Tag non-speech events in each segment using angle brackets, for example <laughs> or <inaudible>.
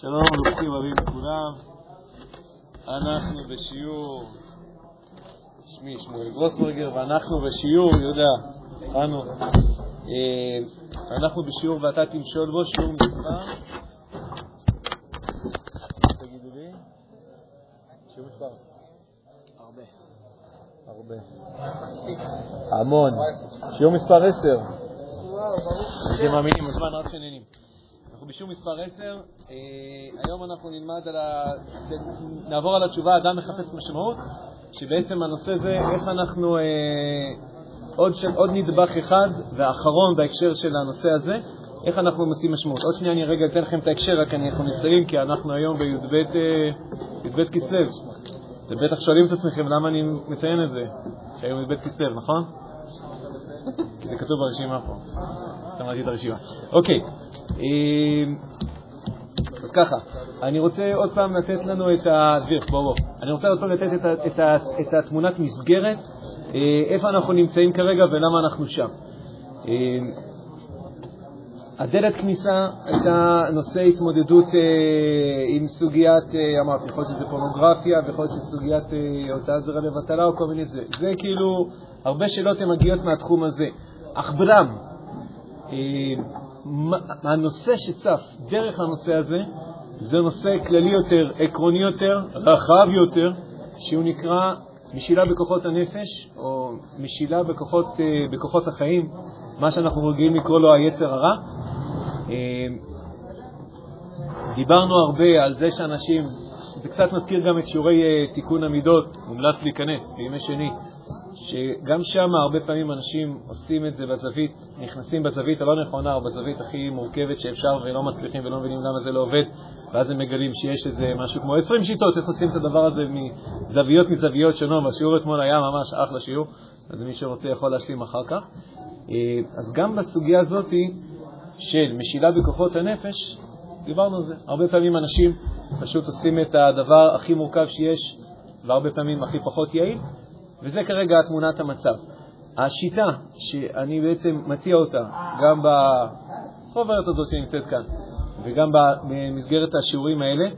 שלום, ברוכים רבים לכולם. אנחנו בשיעור, שמי שמואל גרוסברגר, ואנחנו בשיעור, יהודה, התחלנו. אה, אנחנו בשיעור ואתה תמשול בו, שיעור מספר. תגידו לי. שיעור מספר. הרבה. הרבה. המון. שיעור מספר 10. אתם מאמינים, הזמן רק שנהנים. אנחנו בשיעור מספר 10, אה, היום אנחנו נלמד על ה... נעבור על התשובה אדם מחפש משמעות, שבעצם הנושא זה איך אנחנו, אה, עוד, ש... עוד נדבך אחד ואחרון בהקשר של הנושא הזה, איך אנחנו מוצאים משמעות. עוד שנייה אני רגע אתן לכם את ההקשר, רק אנחנו נסיים, כי אנחנו היום בי"ב אה, כסלו. אתם בטח שואלים את עצמכם למה אני מציין את זה, שהיום י"ב כסלו, נכון? כי זה כתוב ברשימה פה. שמעתי את הרשימה. אוקיי, אז ככה, אני רוצה עוד פעם לתת לנו את ה... דביר, בוא בוא. אני רוצה עוד פעם לתת את, ה... את, ה... את התמונת מסגרת, איפה אנחנו נמצאים כרגע ולמה אנחנו שם. הדלת כניסה הייתה נושא התמודדות עם סוגיית, אמרתי, יכול להיות שזה פורנוגרפיה ויכול להיות שסוגיית הוצאת זרע לבטלה או כל מיני זה. זה כאילו, הרבה שאלות הן מגיעות מהתחום הזה. אך ברם, הנושא שצף דרך הנושא הזה זה נושא כללי יותר, עקרוני יותר, רחב יותר, שהוא נקרא משילה בכוחות הנפש, או משילה בכוחות, בכוחות החיים, מה שאנחנו רגילים לקרוא לו היצר הרע. דיברנו הרבה על זה שאנשים, זה קצת מזכיר גם את שיעורי תיקון המידות, מומלץ להיכנס בימי שני, שגם שם הרבה פעמים אנשים עושים את זה בזווית, נכנסים בזווית הלא נכונה או בזווית הכי מורכבת שאפשר ולא מצליחים ולא מבינים למה זה לא עובד, ואז הם מגלים שיש איזה משהו כמו 20 שיטות איך עושים את הדבר הזה מזוויות מזוויות שונות, והשיעור אתמול היה ממש אחלה שיעור, אז מי שרוצה יכול להשלים אחר כך. אז גם בסוגיה הזאת של משילה בכוחות הנפש, דיברנו על זה. הרבה פעמים אנשים פשוט עושים את הדבר הכי מורכב שיש, והרבה פעמים הכי פחות יעיל, וזה כרגע תמונת המצב. השיטה שאני בעצם מציע אותה, גם בחוברת הזאת שנמצאת כאן, וגם במסגרת השיעורים האלה,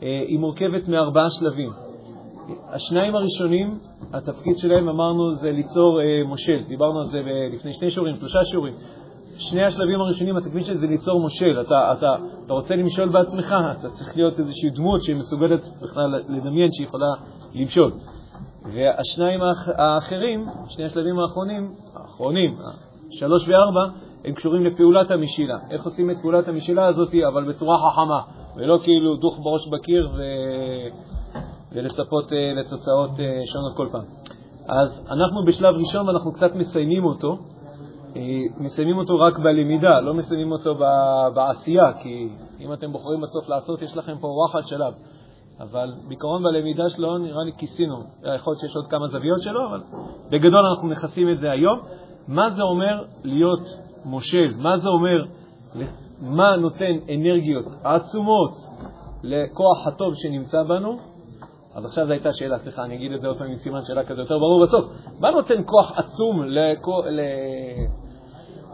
היא מורכבת מארבעה שלבים. השניים הראשונים, התפקיד שלהם, אמרנו, זה ליצור מושל. דיברנו על זה לפני שני שיעורים, שלושה שיעורים. שני השלבים הראשונים, התפקיד של זה ליצור מושל. אתה, אתה, אתה רוצה למשול בעצמך, אתה צריך להיות איזושהי דמות שמסוגלת בכלל לדמיין שהיא יכולה למשול. והשניים האחרים, שני השלבים האחרונים, האחרונים, שלוש וארבע, הם קשורים לפעולת המשילה. איך עושים את פעולת המשילה הזאת, אבל בצורה חכמה, ולא כאילו דוך בראש בקיר ו... ולצפות לתוצאות שונות כל פעם. אז אנחנו בשלב ראשון ואנחנו קצת מסיימים אותו. מסיימים אותו רק בלמידה, לא מסיימים אותו בעשייה, כי אם אתם בוחרים בסוף לעשות, יש לכם פה וואחד שלב. אבל בעיקרון בלמידה שלו נראה לי כיסינו. יכול להיות שיש עוד כמה זוויות שלו, אבל בגדול אנחנו נכסים את זה היום. מה זה אומר להיות מושל? מה זה אומר, מה נותן אנרגיות עצומות לכוח הטוב שנמצא בנו? אז עכשיו זו הייתה שאלה, סליחה, אני אגיד את זה עוד פעם עם סימן שאלה כזה יותר ברור בסוף. מה נותן כוח עצום לכו, ל...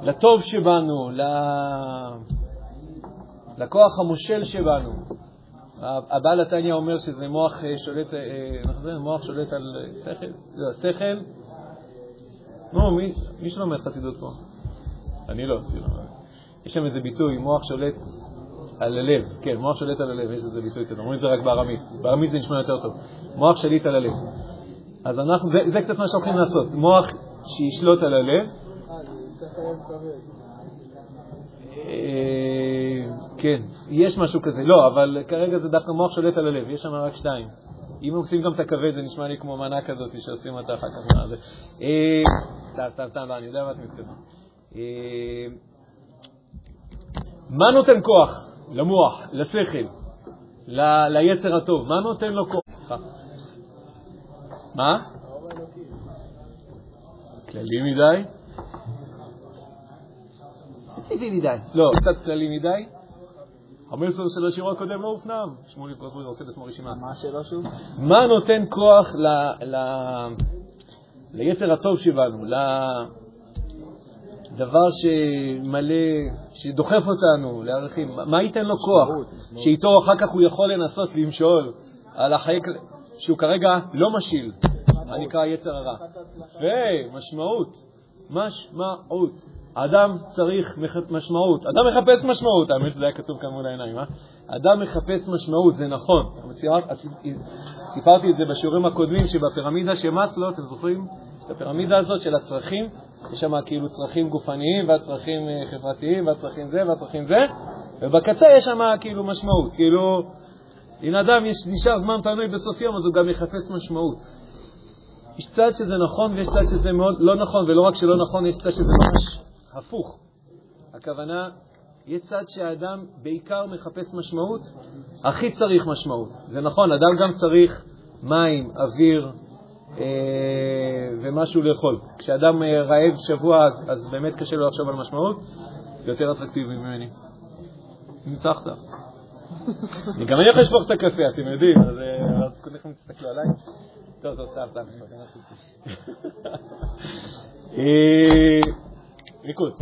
לטוב שבנו, ל... לכוח המושל שבנו? הבעל התניא אומר שזה מוח שולט, נחזור, מוח שולט על שכל, לא, שכל, נו, מי, מי שלומד חסידות פה? אני לא, יש שם איזה ביטוי, מוח שולט על הלב, כן, מוח שולט על הלב, יש איזה ביטוי כזה, אומרים את זה רק בארמית, בארמית זה נשמע יותר טוב, מוח שליט על הלב. אז אנחנו, זה, זה קצת מה שהולכים לעשות, מוח שישלוט על הלב. כן, יש משהו כזה, לא, אבל כרגע זה דווקא מוח שולט על הלב, יש שם רק שתיים. אם עושים גם את הכבד, זה נשמע לי כמו מנה כזאת שעושים אותה אחר כך. סתם, סתם, סתם, לא, אני יודע מה אתה מתכוון. מה נותן כוח למוח, לשכל, ליצר הטוב? מה נותן לו כוח? מה? כללי מדי? ספציפי מדי. לא, קצת כללי מדי. המסר של השיעור הקודם לא הופנם. שמולי קוסרי עושה לעצמו רשימה. מה השאלה שוב? מה נותן כוח ליצר הטוב שבנו, דבר שמלא, שדוחף אותנו לערכים, מה ייתן לו כוח? שאיתו אחר כך הוא יכול לנסות למשול על החיי, שהוא כרגע לא משיל, מה נקרא יצר הרע. ומשמעות, משמעות. אדם צריך משמעות. אדם מחפש משמעות, האמת שזה היה כתוב כאן מול העיניים, אה? אדם מחפש משמעות, זה נכון. סיפרתי את זה בשיעורים הקודמים, שבפירמידה של מאסלו, אתם זוכרים? את הפירמידה הזאת של הצרכים, יש שם כאילו צרכים גופניים והצרכים אה, חברתיים והצרכים זה והצרכים זה, ובקצה יש שם כאילו משמעות. כאילו, אם אדם יש, נשאר זמן פנוי בסוף יום, אז הוא גם יחפש משמעות. יש צד שזה נכון ויש צד שזה מאוד לא נכון, ולא רק שלא נכון, יש צד שזה ממש הפוך. הכוונה, יש צד שהאדם בעיקר מחפש משמעות, הכי צריך משמעות. זה נכון, אדם גם צריך מים, אוויר אה, ומשהו לאכול. כשאדם אה, רעב שבוע, אז, אז באמת קשה לו לחשוב על משמעות, זה יותר אטרקטיבי ממני. ניצחת. גם אני יכול לשפוך את הקפה, אתם יודעים, אז אה, כולכם תסתכלו עליי. טוב, טוב, סתם, סתם. <laughs> ריכוז.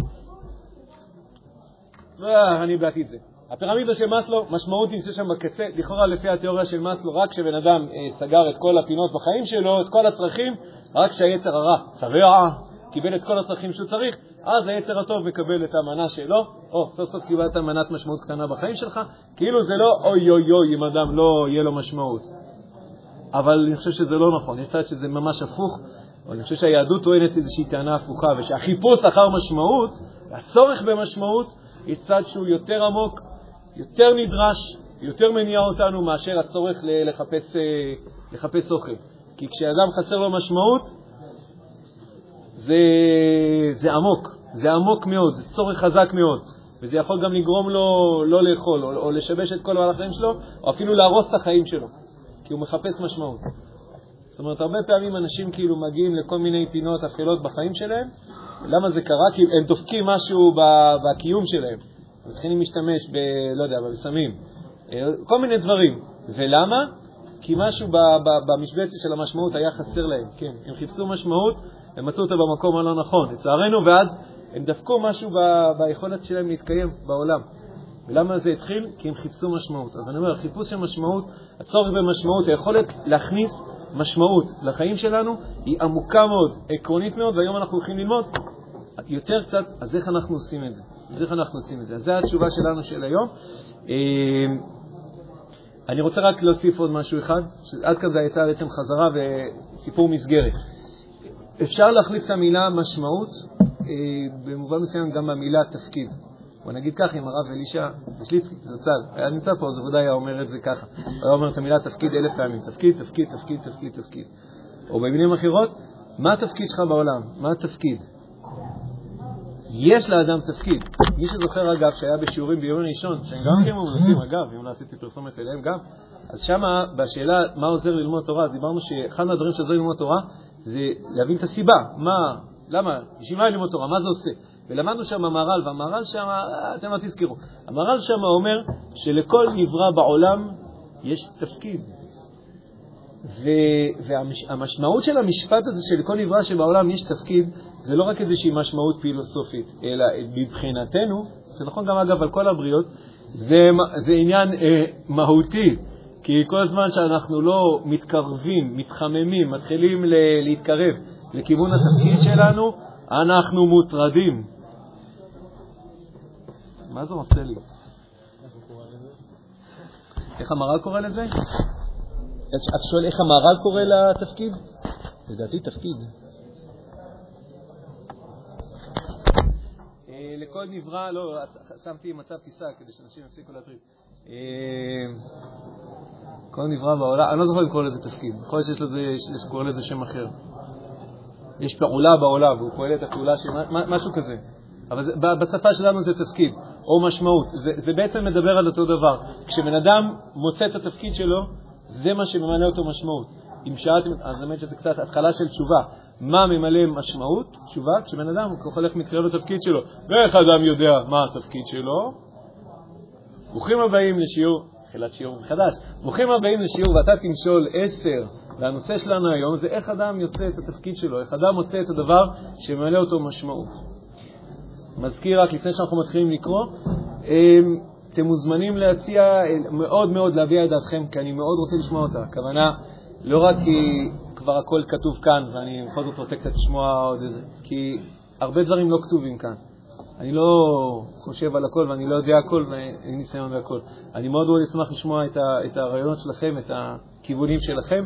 אני באתי את זה. הפירמידה של מאסלו, משמעות נמצאת שם בקצה, לכאורה לפי התיאוריה של מאסלו, רק כשבן אדם אה, סגר את כל הפינות בחיים שלו, את כל הצרכים, רק כשהיצר הרע שבע, קיבל את כל הצרכים שהוא צריך, אז היצר הטוב מקבל את המנה שלו, או סוף סוף קיבלת מנת משמעות קטנה בחיים שלך, כאילו זה לא אוי אוי אוי אם אדם לא יהיה לו משמעות. אבל אני חושב שזה לא נכון, יש צד שזה ממש הפוך, אבל אני חושב שהיהדות טוענת איזושהי טענה הפוכה, ושהחיפוש אחר משמעות, הצורך במשמעות, יש צד שהוא יותר עמוק, יותר נדרש, יותר מניע אותנו מאשר הצורך לחפש, אה, לחפש אוכל. כי כשאדם חסר לו משמעות, זה, זה עמוק, זה עמוק מאוד, זה צורך חזק מאוד, וזה יכול גם לגרום לו לא לאכול, או, או לשבש את כל מהלך החיים שלו, או אפילו להרוס את החיים שלו, כי הוא מחפש משמעות. זאת אומרת, הרבה פעמים אנשים כאילו מגיעים לכל מיני פינות אפלות בחיים שלהם. למה זה קרה? כי הם דופקים משהו בקיום שלהם. מתחילים להשתמש ב... לא יודע, בסמים, אה, כל מיני דברים. ולמה? כי משהו במשבצת של המשמעות היה חסר להם. כן, הם חיפשו משמעות, הם מצאו אותה במקום הלא נכון, לצערנו, ואז הם דפקו משהו ב... ביכולת שלהם להתקיים בעולם. ולמה זה התחיל? כי הם חיפשו משמעות. אז אני אומר, חיפוש של משמעות, הצורך במשמעות, היכולת להכניס משמעות לחיים שלנו היא עמוקה מאוד, עקרונית מאוד, והיום אנחנו הולכים ללמוד יותר קצת, אז איך אנחנו עושים את זה? אז איך אנחנו עושים את זה? אז זו התשובה שלנו של היום. אה, אני רוצה רק להוסיף עוד משהו אחד, שעד כאן זה הייתה בעצם חזרה וסיפור מסגרת. אפשר להחליף את המילה משמעות אה, במובן מסוים גם במילה תפקיד. בוא נגיד ככה, אם הרב אלישע בשליצקי, זצ"ל, היה נמצא פה, אז הוא ודאי היה אומר את זה ככה. הוא היה אומר את המילה תפקיד אלף פעמים, תפקיד, תפקיד, תפקיד, תפקיד, תפקיד. או במילים אחרות, מה התפקיד שלך בעולם? מה התפקיד? יש לאדם תפקיד. מי שזוכר, אגב, שהיה בשיעורים ביום ראשון, שהם גם כן מומלצים, אגב, אם לא עשיתי פרסומת אליהם גם, אז שמה, בשאלה מה עוזר ללמוד תורה, דיברנו שאחד מהדברים שעוזר ללמוד תורה זה להבין את הסיבה, מה, למה, בשביל מה ללמוד תורה, מה זה עושה. ולמדנו שם המהר"ל, והמהר"ל שם, אתם לא תזכרו, המהר"ל שם אומר שלכל נברא בעולם יש תפקיד. והמשמעות של המשפט הזה שלכל נברא שבעולם יש תפקיד, זה לא רק איזושהי משמעות פילוסופית, אלא מבחינתנו, זה נכון גם אגב על כל הבריות, זה, זה עניין אה, מהותי, כי כל הזמן שאנחנו לא מתקרבים, מתחממים, מתחילים להתקרב לכיוון התפקיד שלנו, אנחנו מוטרדים. מה זה עושה לי? איך המהר"ל קורא לזה? את שואל איך המהר"ל קורא לתפקיד? לדעתי תפקיד. אה, לכל נברא, לא, שמתי מצב טיסה כדי שאנשים יפסיקו להטריד. אה, כל נברא בעולם, אני לא זוכר אם קורא לזה תפקיד, יכול להיות שיש קורא לזה שם אחר. יש פעולה בעולם, והוא פועל את הפעולה משהו כזה. אבל בשפה שלנו זה תפקיד, או משמעות. זה, זה בעצם מדבר על אותו דבר. כשבן אדם מוצא את התפקיד שלו, זה מה שממלא אותו משמעות. אם שאלתם, אז באמת שזה קצת התחלה של תשובה. מה ממלא משמעות? תשובה, כשבן אדם הולך מתקרב לתפקיד שלו. ואיך אדם יודע מה התפקיד שלו? ברוכים הבאים לשיעור, תחילת שיעור מחדש. ברוכים הבאים לשיעור ואתה תמשול עשר. והנושא שלנו היום זה איך אדם יוצא את התפקיד שלו, איך אדם מוצא את הדבר שממלא אותו משמעות. מזכיר רק לפני שאנחנו מתחילים לקרוא, אמ, אתם מוזמנים להציע, מאוד מאוד להביע את דעתכם, כי אני מאוד רוצה לשמוע אותה. הכוונה, לא רק כי כבר הכל כתוב כאן, ואני בכל זאת רוצה קצת לשמוע עוד איזה, כי הרבה דברים לא כתובים כאן. אני לא חושב על הכל ואני לא יודע הכל ואין ניסיון בהכל. אני מאוד מאוד אשמח לשמוע את, ה, את הרעיונות שלכם, את הכיוונים שלכם.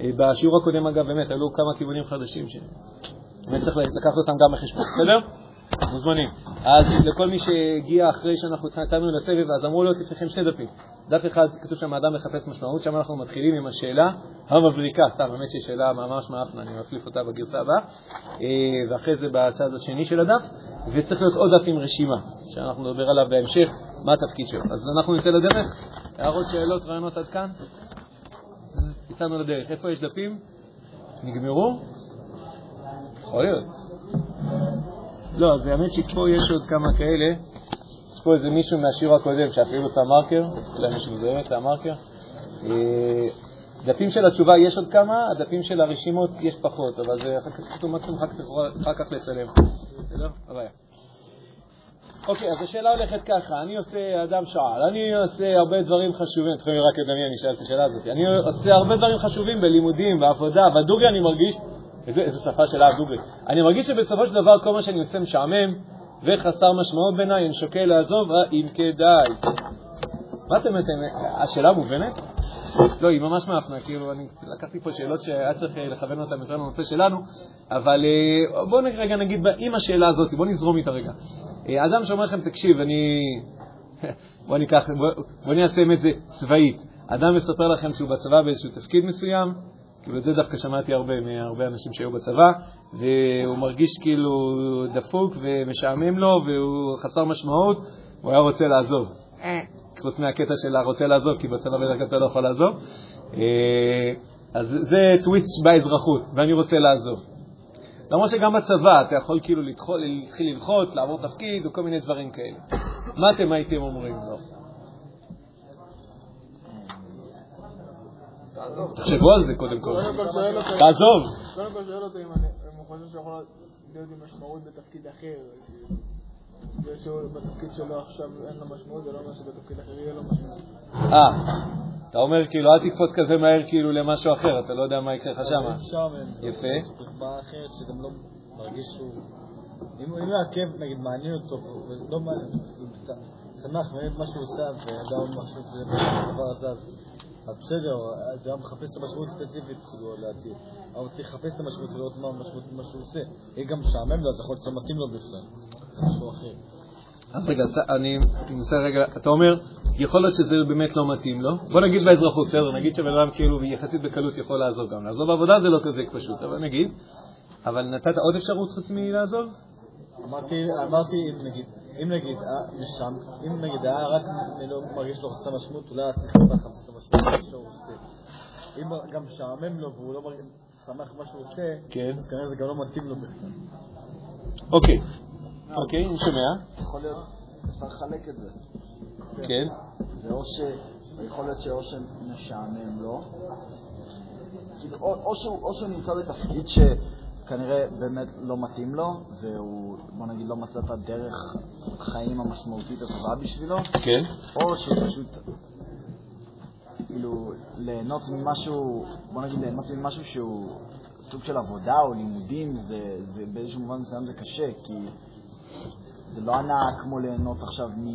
אה, בשיעור הקודם, אגב, באמת, עלו כמה כיוונים חדשים שבאמת צריך לקחת אותם גם בחשבון, בסדר? מוזמנים. אז לכל מי שהגיע אחרי שאנחנו התחלנו לסבב, אז אמרו להיות לפניכם שני דפים. דף אחד, כתוב שם האדם מחפש משמעות, שם אנחנו מתחילים עם השאלה המבריקה, סתם, באמת שהיא שאלה ממש מאפנה, אני מחליף אותה בגרסה הבאה, אה, ואחרי זה בצד השני של הדף, וצריך להיות עוד דף עם רשימה, שאנחנו נדבר עליו בהמשך, מה התפקיד שלו. אז אנחנו נצא לדרך. הערות, שאלות, רעיונות עד כאן? יצאנו לדרך. איפה יש דפים? נגמרו? יכול להיות. לא, אז האמת שפה יש עוד כמה כאלה. יש פה איזה מישהו מהשיעור הקודם שאפילו שם מרקר, אולי מישהו מזוהה את המרקר. אה, דפים של התשובה יש עוד כמה, הדפים של הרשימות יש פחות, אבל זה כתוב מקסימום אחר כך לצלם. בסדר? הבעיה. אוקיי, אז השאלה הולכת ככה, אני עושה, אדם שאל, אני עושה הרבה דברים חשובים, אתם יכולים רק לדמיין, אני שאל את השאלה הזאת, אני עושה הרבה דברים חשובים בלימודים, בעבודה, בדוגרי אני מרגיש איזה, איזה שפה של אב דוגרי. אני מרגיש שבסופו של דבר כל מה שאני עושה משעמם וחסר משמעות בעיניי, אני שוקל לעזוב, אם כדאי. מה אתם אומרים? השאלה מובנת? לא, היא ממש מאפנה, כאילו, אני לקחתי פה שאלות שהיה צריך אה, לכוון אותן יותר לנושא שלנו, אבל אה, בואו רגע נגיד עם השאלה הזאת, בואו נזרום איתה רגע. אה, אדם שאומר לכם, תקשיב, אני... <laughs> בואו ניקח, בואו ניישם את זה צבאית. אדם מספר לכם שהוא בצבא באיזשהו תפקיד מסוים, כאילו, את זה דווקא שמעתי הרבה מהרבה אנשים שהיו בצבא, והוא מרגיש כאילו דפוק ומשעמם לו והוא חסר משמעות, הוא היה רוצה לעזוב. אה. חוץ מהקטע של הרוצה לעזוב, כי בצבא בדרך כלל אתה לא יכול לעזוב. אה, אז זה טוויסט באזרחות, ואני רוצה לעזוב. למרות שגם בצבא אתה יכול כאילו להתחיל ללחוץ, לעבור תפקיד וכל מיני דברים כאלה. מה אתם הייתם אומרים לו? תחשבו על זה קודם כל. תעזוב. קודם כל שואל אותו אם הוא חושב שיכול להיות עם משמעות בתפקיד אחר. זה שבתפקיד שלו עכשיו אין לו משמעות, זה לא אומר שבתפקיד אחר יהיה לו משמעות. אה, אתה אומר כאילו אל תקפוץ כזה מהר כאילו למשהו אחר, אתה לא יודע מה יקרה לך שם. יפה. לא. אם העקב נגיד מעניין אותו, לא מעניין, הוא שמח מה שהוא עושה, וידע משהו, זה דבר אז בסדר, אז הוא מחפש את המשמעות הספציפית כאילו לעתיד. אבל הוא צריך לחפש את המשמעות ולראות מה המשמעות מה שהוא עושה. אם גם משעמם לו, אז יכול להיות מתאים לו בכלל. זה משהו אחר. אז רגע, אני מנסה רגע, אתה אומר, יכול להיות שזה באמת לא מתאים לו. בוא נגיד באזרחות, בסדר, נגיד שבן אדם כאילו יחסית בקלות יכול לעזוב גם. לעזוב בעבודה זה לא כזה פשוט, אבל נגיד. אבל נתת עוד אפשרות חוץ מלעזוב? אמרתי, נגיד, אם נגיד, משם, אה, אם נגיד היה רק לא מרגיש לו חסר משמעות, אולי היה צריך לחפש את המשמעות שהוא עושה. אם גם משעמם לו והוא לא מרגיש שמח מה שהוא עושה, כן. אז כנראה זה גם לא מתאים לו בכלל. אוקיי, אוקיי, אני שומע. יכול להיות, אפשר לחלק את זה. כן. זה או ש... יכול להיות שאו שמשעמם לו, או שהוא נמצא בתפקיד ש... כנראה באמת לא מתאים לו, והוא, בוא נגיד, לא מצא את הדרך החיים המשמעותית הטובה בשבילו. כן. או שהוא פשוט, כאילו, ליהנות ממשהו, בוא נגיד, ליהנות ממשהו שהוא סוג של עבודה או לימודים, זה, זה באיזשהו מובן מסוים זה קשה, כי זה לא הנאה כמו ליהנות עכשיו מ...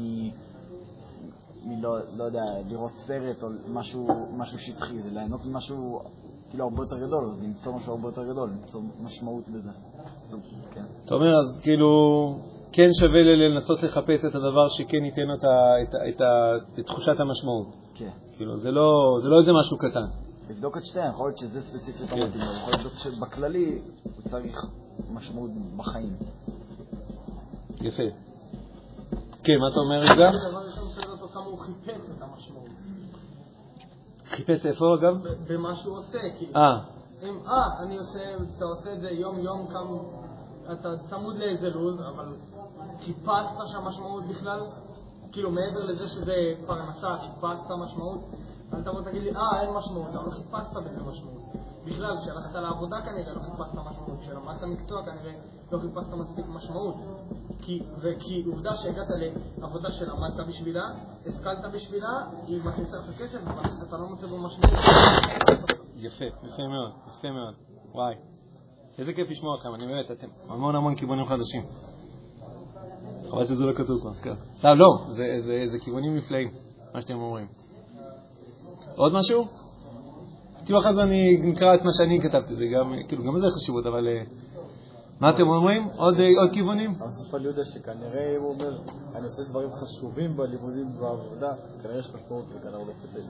מלא, לא יודע, לראות סרט או משהו, משהו שטחי, זה ליהנות ממשהו כאילו הרבה יותר גדול, אז למצוא משהו הרבה יותר גדול, למצוא משמעות לזה. כן. אתה אומר, אז כאילו, כן שווה לנסות לחפש את הדבר שכן ייתן את, את, את, את תחושת המשמעות. כן. כאילו, זה לא, זה לא איזה משהו קטן. לבדוק את שתיהן, יכול להיות שזה ספציפית לא כן. מתאים, יכול להיות שבכללי הוא צריך משמעות בחיים. יפה. כן, מה אתה אומר, רגע? דבר ראשון, שואל אותו כמה הוא חיפש את המשמעות. חיפש איפה אגב? במה שהוא עושה, כאילו. אה. אם, אה, אני עושה, אתה עושה את זה יום-יום, אתה צמוד לאיזה לו"ז, אבל חיפשת שם משמעות בכלל? כאילו, מעבר לזה שזה פרנסה, חיפשת משמעות? אל תבוא תגיד לי, אה, אין משמעות, אבל חיפשת בזה משמעות. בכלל, כשהלכת לעבודה כנראה לא חיפשת משמעות, כשלמדת מקצוע כנראה לא חיפשת מספיק משמעות. כי, וכי עובדה שהגעת לעבודה שלמדת בשבילה, השכלת בשבילה, היא מכניסה לך כסף, אבל אתה לא מוצא בו משמעות. יפה, יפה מאוד, יפה מאוד. וואי. איזה כיף לשמוע אתכם, אני באמת, אתם המון המון כיוונים חדשים. חבל שזה לא כתוב כבר, כן. לא, לא, זה, כיוונים נפלאים, מה שאתם אומרים. עוד משהו? כאילו אחרי זה אני נקרא את מה שאני כתבתי, זה גם, כאילו, גם לזה חשיבות, אבל אה, מה אתם אומרים? עוד, אה, עוד כיוונים? אז יש פה יהודה שכנראה הוא אומר, אני עושה דברים חשובים בלימודים ובעבודה, כנראה יש משמעות וכנראה הוא לא חיפש.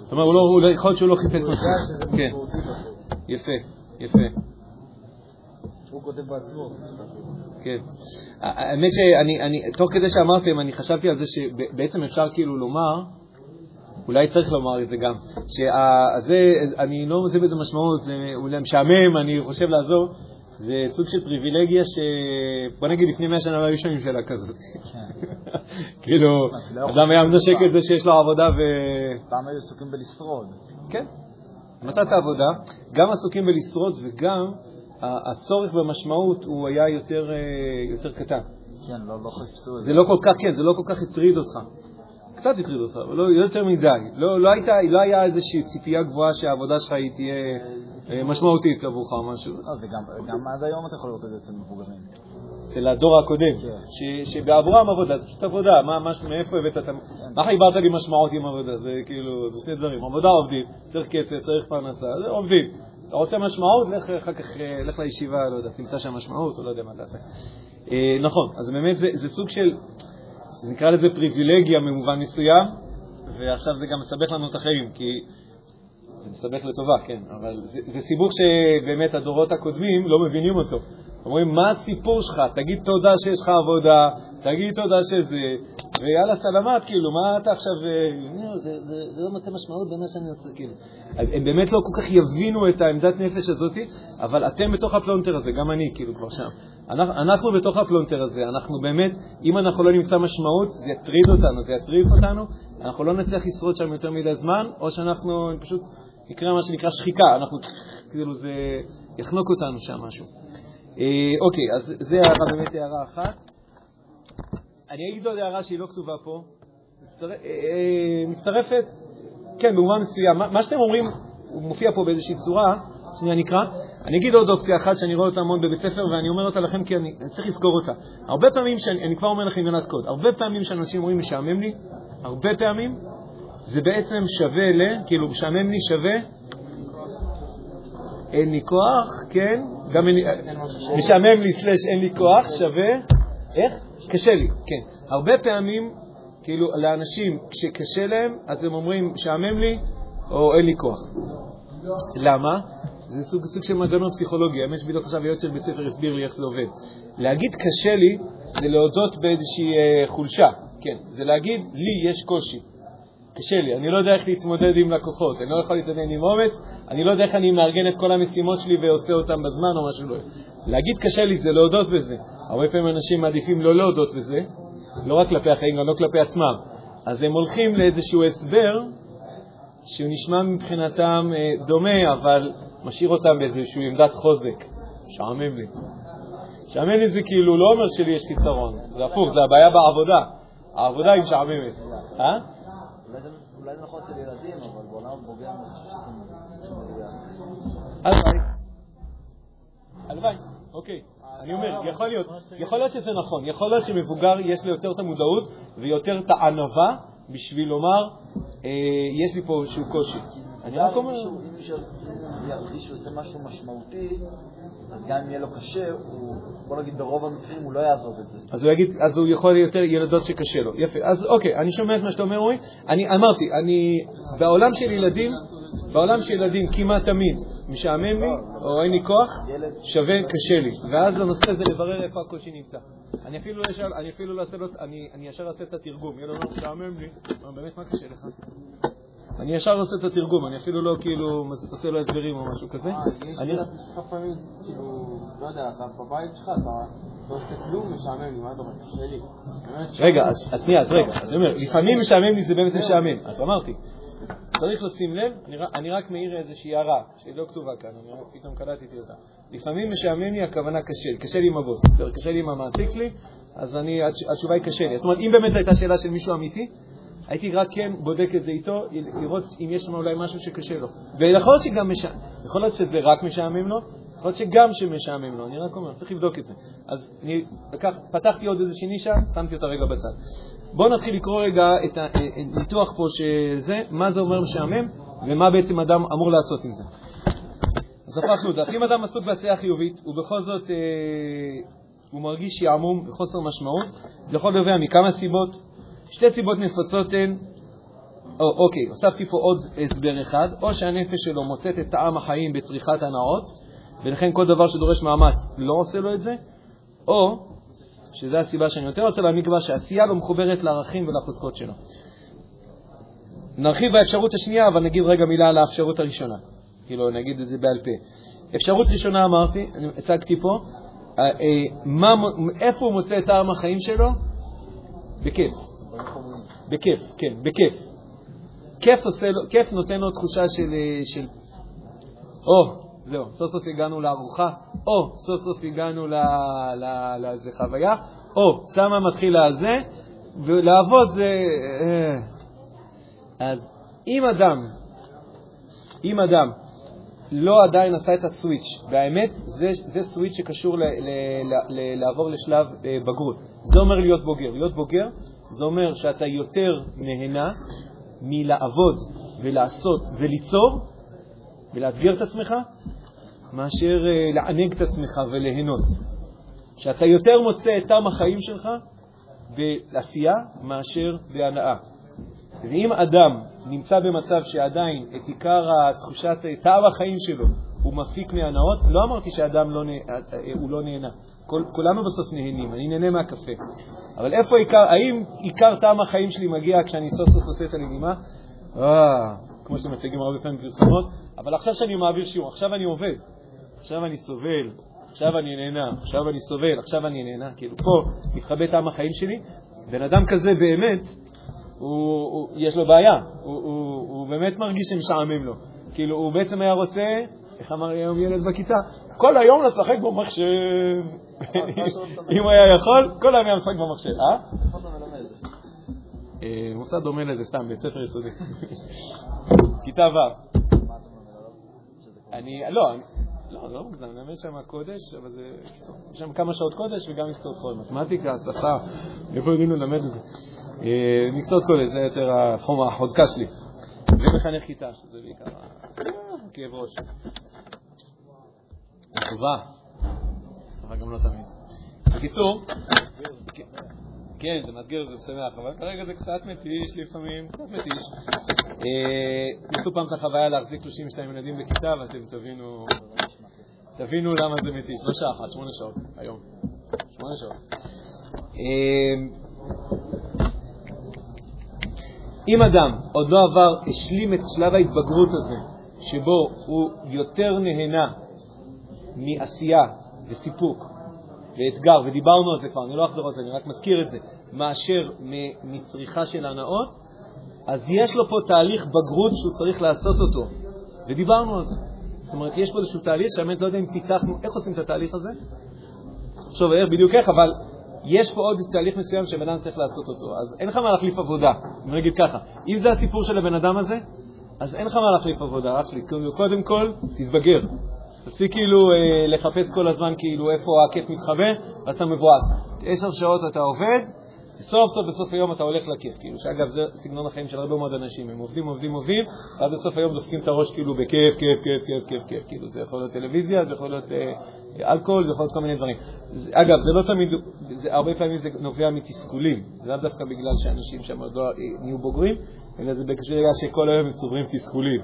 זאת אומרת, לא, לא- יכול להיות שהוא לא חיפש משהו. כן. יפה, יפה. הוא כותב בעצמו. כן. האמת שאני, אני, תוך כדי שאמרתם, אני חשבתי על זה שבעצם אפשר כאילו לומר, אולי צריך לומר את זה גם, שזה, אני לא מוצא בזה משמעות, זה אולי משעמם, אני חושב לעזור, זה סוג של פריבילגיה ש... בוא נגיד לפני מאה שנה לא היו שומעים שאלה כזאת. <laughs> כאילו, אדם היה מנשק את זה שיש לו עבודה ו... פעם היו עסוקים בלשרוד. כן. מצאת עבודה, גם עסוקים בלשרוד וגם הצורך במשמעות הוא היה יותר, אה, קטן. כן, לא לא חיפשו את זה לא כל כך, כן, זה לא כל כך הטריד אותך. קצת הטריד אותך, אבל לא יותר מדי. לא, לא, הייתה, לא היה איזושהי ציפייה גבוהה שהעבודה שלך היא תהיה אה, משמעותית עבורך או משהו. לא, זה גם, גם עד היום אתה יכול לראות את זה אצל מבוגרים. אצל הדור הקודם, כן. שבעבורם עבודה, זה פשוט עבודה, מה, מה, מאיפה הבאת את ה... מה חיברת לי משמעות עם עבודה? זה כאילו, זה שני דברים, עבודה עובדים, צריך כסף, צריך פרנסה, זה עובדים. אתה רוצה משמעות, לך אחר כך, אה, לך לישיבה, לא יודע, תמצא שם משמעות, או לא יודע מה תעשה. אה, נכון, אז באמת זה סוג של, נקרא לזה פריבילגיה במובן מסוים, ועכשיו זה גם מסבך לנו את החיים, כי זה מסבך לטובה, כן, אבל זה, זה סיבוך שבאמת הדורות הקודמים לא מבינים אותו. אומרים, מה הסיפור שלך? תגיד תודה שיש לך עבודה, תגיד תודה שזה, ויאללה סלמת, כאילו, מה אתה עכשיו... אה, לא, זה, זה, זה לא מוצא משמעות במה שאני עושה, כאילו. אז הם באמת לא כל כך יבינו את העמדת נפש הזאת, אבל אתם בתוך הפלונטר הזה, גם אני, כאילו, כבר שם. אנחנו, בתוך הפלונטר הזה, אנחנו באמת, אם אנחנו לא נמצא משמעות, זה יטריד אותנו, זה יטריף אותנו, אנחנו לא נצליח לשרוד שם יותר מדי זמן, או שאנחנו פשוט יקרה מה שנקרא שחיקה, אנחנו, כאילו, זה יחנוק אותנו שם משהו. אה, אוקיי, אז זה הערה, באמת הערה אחת. אני אגיד עוד הערה שהיא לא כתובה פה, מצטר- אה, אה, מצטרפת, כן, במובן מסוים. מה- מה שאתם אומרים, הוא מופיע פה באיזושהי צורה, שנייה נקרא. אני אגיד עוד אופציה אחת שאני רואה אותה המון בבית ספר, ואני אומר אותה לכם כי אני, אני צריך לזכור אותה. הרבה פעמים, שאני, אני כבר אומר לכם מילת קוד, הרבה פעמים שאנשים אומרים משעמם לי, הרבה פעמים, זה בעצם שווה ל, כאילו משעמם לי שווה, אין לי כוח, כן, גם אין לי, משעמם לי סלש אין לי כוח, שווה, איך? קשה לי, כן. הרבה פעמים, כאילו, לאנשים, כשקשה להם, אז הם אומרים, משעמם לי, או אין לי כוח. למה? זה סוג, סוג של מנגנון פסיכולוגי. האמת שבדיוק עכשיו יועץ של בית ספר הסביר לי איך זה עובד. להגיד קשה לי, זה להודות באיזושהי אה, חולשה. כן, זה להגיד, לי יש קושי. קשה לי, אני לא יודע איך להתמודד עם לקוחות, אני לא יכול להתמודד עם עומס, אני לא יודע איך אני מארגן את כל המשימות שלי ועושה אותן בזמן או משהו לא. להגיד קשה לי זה להודות בזה. הרבה פעמים אנשים מעדיפים לא להודות בזה, לא רק כלפי החיים, גם לא כלפי עצמם. אז הם הולכים לאיזשהו הסבר שהוא נשמע מבחינתם אה, דומה, אבל משאיר אותם באיזושהי עמדת חוזק. משעמם לי. משעמם לי זה כאילו לא אומר שלי יש חיסרון, זה הפוך, זה הבעיה בעבודה. העבודה היא משעממת. אה? אולי זה- נכון אצל ילדים, אבל בעולם מדויק. הלוואי. הלוואי, אוקיי. אני אומר, יכול להיות, יכול להיות שזה נכון, יכול להיות שמבוגר יש לו יותר את המודעות ויותר את הענווה בשביל לומר, אה, יש לי פה איזשהו קושי. אני רק אומר... אם מישהו- אם מישהו ירגיש שהוא עושה משהו משמעותי, אז גם אם יהיה לו קשה, הוא, בוא נגיד ברוב המקרים הוא לא יעזוב את זה. אז הוא יגיד, אז הוא יכול יותר ילדות שקשה לו. יפה. אז אוקיי, אני שומע את מה שאתה אומר, אורי. אני אמרתי, אני, בעולם של ילדים, בעולם של ילדים כמעט תמיד משעמם לי, או אין לי כוח, שווה קשה לי. ואז הנושא זה לברר איפה הקושי נמצא. אני אפילו לא אשאל, אני אפילו לא אעשה לו, אני, אני ישר אעשה את התרגום. ילד אומר, משעמם לי, באמת מה קשה לך? אני ישר עושה את התרגום, אני אפילו לא כאילו עושה לו הסברים או משהו כזה. יש אני- לי כמה פעמים, כאילו, לא יודע, אתה בבית שלך, אתה לא עושה כלום, משעמם לי, מה אתה אומר? קשה לי. רגע, אז שנייה, אז רגע, אז אני אומר, לפעמים משעמם לי זה באמת משעמם, אז אמרתי. צריך לשים לב, אני, אני רק מעיר איזושהי הערה שהיא לא כתובה כאן, אני רק פתאום קלטתי אותה. לפעמים משעמם לי, הכוונה קשה לי, קשה לי עם הבוס, בסדר, קשה לי עם המעסיק שלי, אז אני, התש- התשובה היא קשה לי. זאת אומרת, אם באמת הייתה שאלה של מישהו אמיתי, הייתי רק כן בודק את זה איתו, לראות אם יש שם אולי משהו שקשה לו. ויכול להיות שזה רק משעמם לו, יכול להיות שגם שמשעמם לו, אני רק אומר, צריך לבדוק את זה. אז אני לקח, פתחתי עוד איזושהי נישה, שמתי אותה רגע בצד. בואו נתחיל לקרוא רגע את הניתוח פה שזה, מה זה אומר משעמם, ומה בעצם אדם אמור לעשות עם זה. אז הפכנו את זה. אם אדם עסוק בעשייה חיובית, ובכל זאת אה, הוא מרגיש שעמום וחוסר משמעות, זה יכול לנובע מכמה סיבות. שתי סיבות נפוצות הן, או, אוקיי, הוספתי פה עוד הסבר אחד, או שהנפש שלו מוצאת את טעם החיים בצריכת הנאות, ולכן כל דבר שדורש מאמץ לא עושה לו את זה, או, שזו הסיבה שאני יותר רוצה להעמיק בה, שעשייה לא מחוברת לערכים ולחוזקות שלו. נרחיב באפשרות השנייה, אבל נגיד רגע מילה על האפשרות הראשונה. כאילו, נגיד את זה בעל פה. אפשרות ראשונה אמרתי, אני הצגתי פה, אה, אה, מה, איפה הוא מוצא את טעם החיים שלו? בכיף. בכיף, כן, בכיף. כיף, עושה כיף נותן לו תחושה של, אה, של... או, זהו, סוף סוף הגענו לארוחה, או סוף סוף הגענו לאיזה חוויה, או שמה מתחיל הזה, ולעבוד זה... אה. אז אם אדם, אם אדם לא עדיין עשה את הסוויץ', והאמת, זה, זה סוויץ' שקשור ל, ל, ל, ל, לעבור לשלב אה, בגרות. זה אומר להיות בוגר. להיות בוגר זה אומר שאתה יותר נהנה מלעבוד ולעשות וליצור ולאתגר את עצמך, מאשר אה, לענג את עצמך וליהנות. שאתה יותר מוצא את טעם החיים שלך בעשייה מאשר בהנאה. ואם אדם נמצא במצב שעדיין את עיקר תחושת טעם החיים שלו הוא מפיק מהנאות, לא אמרתי שאדם לא, נה, הוא לא נהנה. כל, כולנו בסוף נהנים, אני נהנה מהקפה. אבל איפה עיקר, האם עיקר טעם החיים שלי מגיע כשאני סוף סוף עושה את הנעימה? אה, כמו שמציגים הרבה פעמים פרסומות, אבל עכשיו שאני מעביר שיעור, עכשיו אני עובד, עכשיו אני סובל, עכשיו אני נהנה, עכשיו אני סובל, עכשיו אני נהנה, כאילו פה מתחבא טעם החיים שלי. בן אדם כזה באמת, הוא, הוא, יש לו בעיה, הוא, הוא, הוא באמת מרגיש שמשעמם לו. כאילו, הוא בעצם היה רוצה, איך אמר היום ילד בכיתה? כל היום לשחק במחשב. <laughs> אם הוא היה יכול, כל היום היה משחק במחשב. אה? מוסד דומה לזה, סתם, בית ספר יסודי. <laughs> כיתה ו'. אני, לא, לא, זה לא מוגזם, אני מלמד שם קודש, אבל זה, יש שם כמה שעות קודש וגם מקצועות חול. מתמטיקה, שפה, איפה יודעים ללמד את זה? מקצועות קודש, זה יותר התחום החוזקה שלי. ומחנך כיתה, שזה בעיקר כאב ראש. טובה, אבל גם לא תמיד. בקיצור, כן, זה מאתגר, זה שמח, אבל כרגע זה קצת מתיש לפעמים, קצת מתיש. ניסו פעם את החוויה להחזיק 32 ילדים בכיתה, ואתם תבינו, תבינו למה זה מתיש. לא שעה אחת, שמונה שעות, היום. שמונה שעות. אם אדם עוד לא עבר, השלים את שלב ההתבגרות הזה, שבו הוא יותר נהנה מעשייה וסיפוק ואתגר, ודיברנו על זה כבר, אני לא אחזור על זה, אני רק מזכיר את זה, מאשר מצריכה של הנאות, אז יש לו פה תהליך בגרות שהוא צריך לעשות אותו, ודיברנו על זה. זאת אומרת, יש פה איזשהו תהליך שהאמת לא יודע אם פיתחנו, איך עושים את התהליך הזה? עכשיו, איך בדיוק איך, אבל יש פה עוד תהליך מסוים שבן אדם צריך לעשות אותו, אז אין לך מה להחליף עבודה, אני אגיד ככה, אם זה הסיפור של הבן אדם הזה, אז אין לך מה להחליף עבודה, אח שלי, קודם כל, תתבגר. תפסיק כאילו אה, לחפש כל הזמן כאילו איפה הכיף מתחבא, ואז אתה מבואס. עשר שעות אתה עובד, סוף סוף בסוף היום אתה הולך לכיף, כאילו, שאגב זה סגנון החיים של הרבה מאוד אנשים, הם עובדים, עובדים, עובדים, ואז בסוף היום דופקים את הראש כאילו בכיף, כיף, כיף, כיף, כיף, כיף, כאילו, זה יכול להיות טלוויזיה, זה יכול להיות אה, אלכוהול, זה יכול להיות כל מיני דברים. זה, אגב, זה לא תמיד, זה, הרבה פעמים זה נובע מתסכולים, זה לאו דווקא בגלל שאנשים שם עוד לא נהיו בוגרים, אלא זה בגלל שכל היום הם צוברים תסכולים.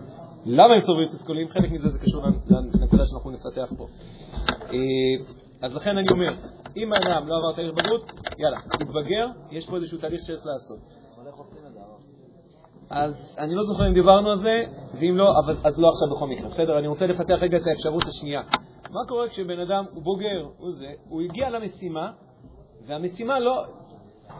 למה הם צוברים תסכולים? חלק מזה זה קשור לנקודה שאנחנו נפתח פה. אז לכן אני אומר, אם האדם לא עבר תהליך בגרות, יאללה, תתבגר, יש פה איזשהו תהליך שצריך לעשות. אז אני לא זוכר אם דיברנו על זה, ואם לא, אז לא עכשיו בכל מקרה. בסדר, אני רוצה לפתח רגע את האפשרות השנייה. מה קורה כשבן אדם הוא בוגר, הוא זה, הוא הגיע למשימה, והמשימה לא,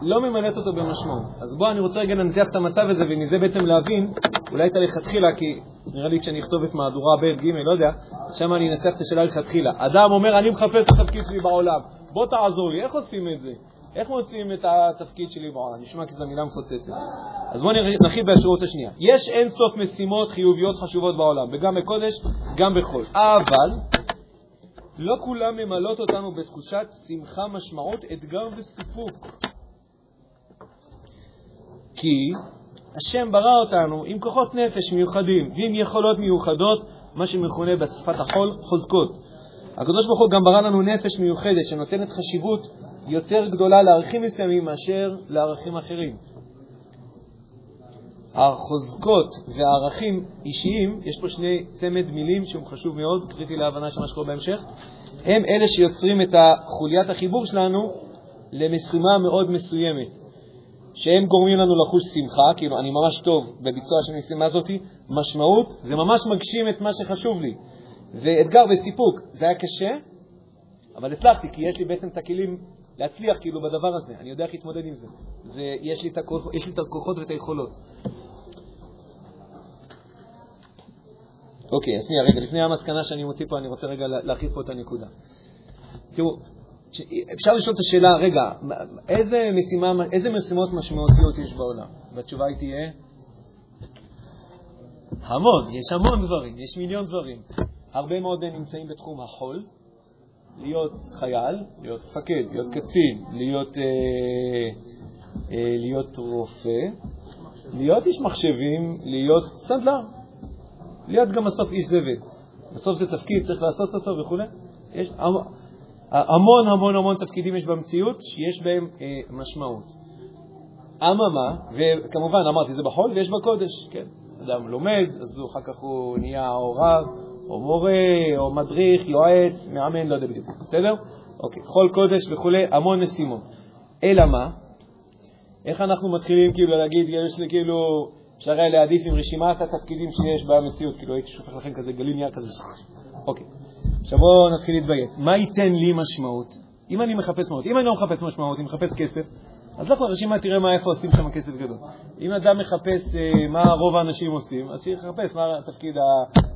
לא ממלאת אותו במשמעות. אז בואו, אני רוצה רגע לנתח את המצב הזה, ומזה בעצם להבין אולי את הלכתחילה, כי נראה לי כשאני אכתוב את מהדורה ב', ג', לא יודע, שם אני אנסח את השאלה לכתחילה. אדם אומר, אני מחפש את התפקיד שלי בעולם, בוא תעזור לי, איך עושים את זה? איך מוצאים את התפקיד שלי בעולם? נשמע כי זו מילה מפוצצת. אז בואו נתחיל באפשרות השנייה. יש אין סוף משימות חיוביות חשובות בעולם, וגם בקודש, גם בחול. אבל לא כולם ממלאות אותנו בתחושת שמחה, משמעות, אתגר וסיפוק. כי השם ברא אותנו עם כוחות נפש מיוחדים ועם יכולות מיוחדות, מה שמכונה בשפת החול חוזקות. הקדוש ברוך הוא גם ברא לנו נפש מיוחדת שנותנת חשיבות יותר גדולה לערכים מסוימים מאשר לערכים אחרים. החוזקות והערכים אישיים, יש פה שני צמד מילים שהוא חשוב מאוד, קריטי להבנה של מה שקורה בהמשך, הם אלה שיוצרים את חוליית החיבור שלנו למשימה מאוד מסוימת, שהם גורמים לנו לחוש שמחה, כאילו אני ממש טוב בביצוע של המשימה הזאת, משמעות, זה ממש מגשים את מה שחשוב לי, ואתגר וסיפוק, זה היה קשה, אבל הצלחתי, כי יש לי בעצם את הכלים להצליח כאילו בדבר הזה, אני יודע איך להתמודד עם זה. זה יש, לי הכוח, יש לי את הכוחות ואת היכולות. אוקיי, אז שנייה, רגע, לפני המסקנה שאני מוציא פה, אני רוצה רגע להרחיב פה את הנקודה. תראו, אפשר לשאול את השאלה, רגע, איזה, משימה, איזה משימות משמעותיות יש בעולם? והתשובה היא תהיה, המון, יש המון דברים, יש מיליון דברים. הרבה מאוד מהם נמצאים בתחום החול, להיות חייל, להיות מפקד, להיות קצין, להיות, אה, אה, להיות רופא, להיות איש מחשבים, להיות סנדלר, להיות גם בסוף איש זבל. בסוף זה תפקיד, צריך לעשות אותו וכו'. יש המון המון המון תפקידים יש במציאות שיש בהם אה, משמעות. אממה, וכמובן אמרתי, זה בחול ויש בקודש, כן. אדם לומד, אז אחר כך הוא נהיה או רב, או מורה, או מדריך, יועץ, מאמן, לא יודע בדיוק, בסדר? אוקיי, חול קודש וכולי, המון משימות. אלא מה? איך אנחנו מתחילים כאילו להגיד, יש לי כאילו, אפשר היה להעדיף עם רשימת התפקידים שיש במציאות, כאילו הייתי שופך לכם כזה גליל נייר כזה. אוקיי, עכשיו בואו נתחיל להתביית. מה ייתן לי משמעות? אם אני מחפש משמעות, אם אני לא מחפש משמעות, אני מחפש כסף, אז לך לרשימה, תראה מה, איפה עושים שם כסף גדול. אם אדם מחפש אה, מה רוב האנשים עושים, אז צריך לחפש מה התפקיד. ה...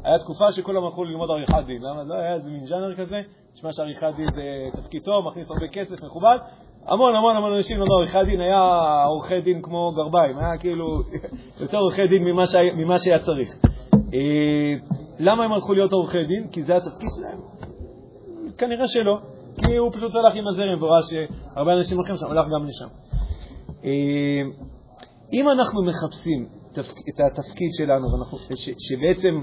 היה תקופה שכולם הלכו ללמוד עריכת דין. למה? לא היה איזה מין ז'אנר כזה, תשמע שעריכת דין זה תפקיד טוב, מכניס הרבה כסף, מכובד. המון המון המון אנשים למדו עריכת דין, היה עורכי דין כמו גרביים, היה כאילו יותר עורכי דין ממה, שה... ממה שהיה צריך. אה, למה הם הלכו להיות עורכי דין? כי זה התפקיד שלהם? כנראה שלא. כי הוא פשוט הלך עם הזרם וראה שהרבה אנשים הולכים שם, הלך גם לשם. אה, אם אנחנו מחפשים את התפקיד שלנו, שבעצם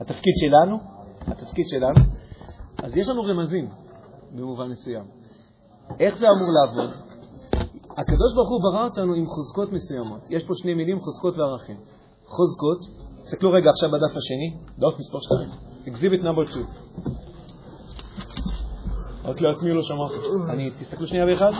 התפקיד שלנו, התפקיד שלנו, אז יש לנו רמזים במובן מסוים. איך זה אמור לעבוד? הקדוש ברוך הוא ברא אותנו עם חוזקות מסוימות. יש פה שני מילים, חוזקות וערכים. חוזקות, תסתכלו רגע עכשיו בדף השני, דף מספר 2, exhibit number 2. רק לעצמי לא שמעתי. אני, תסתכלו שנייה באחד.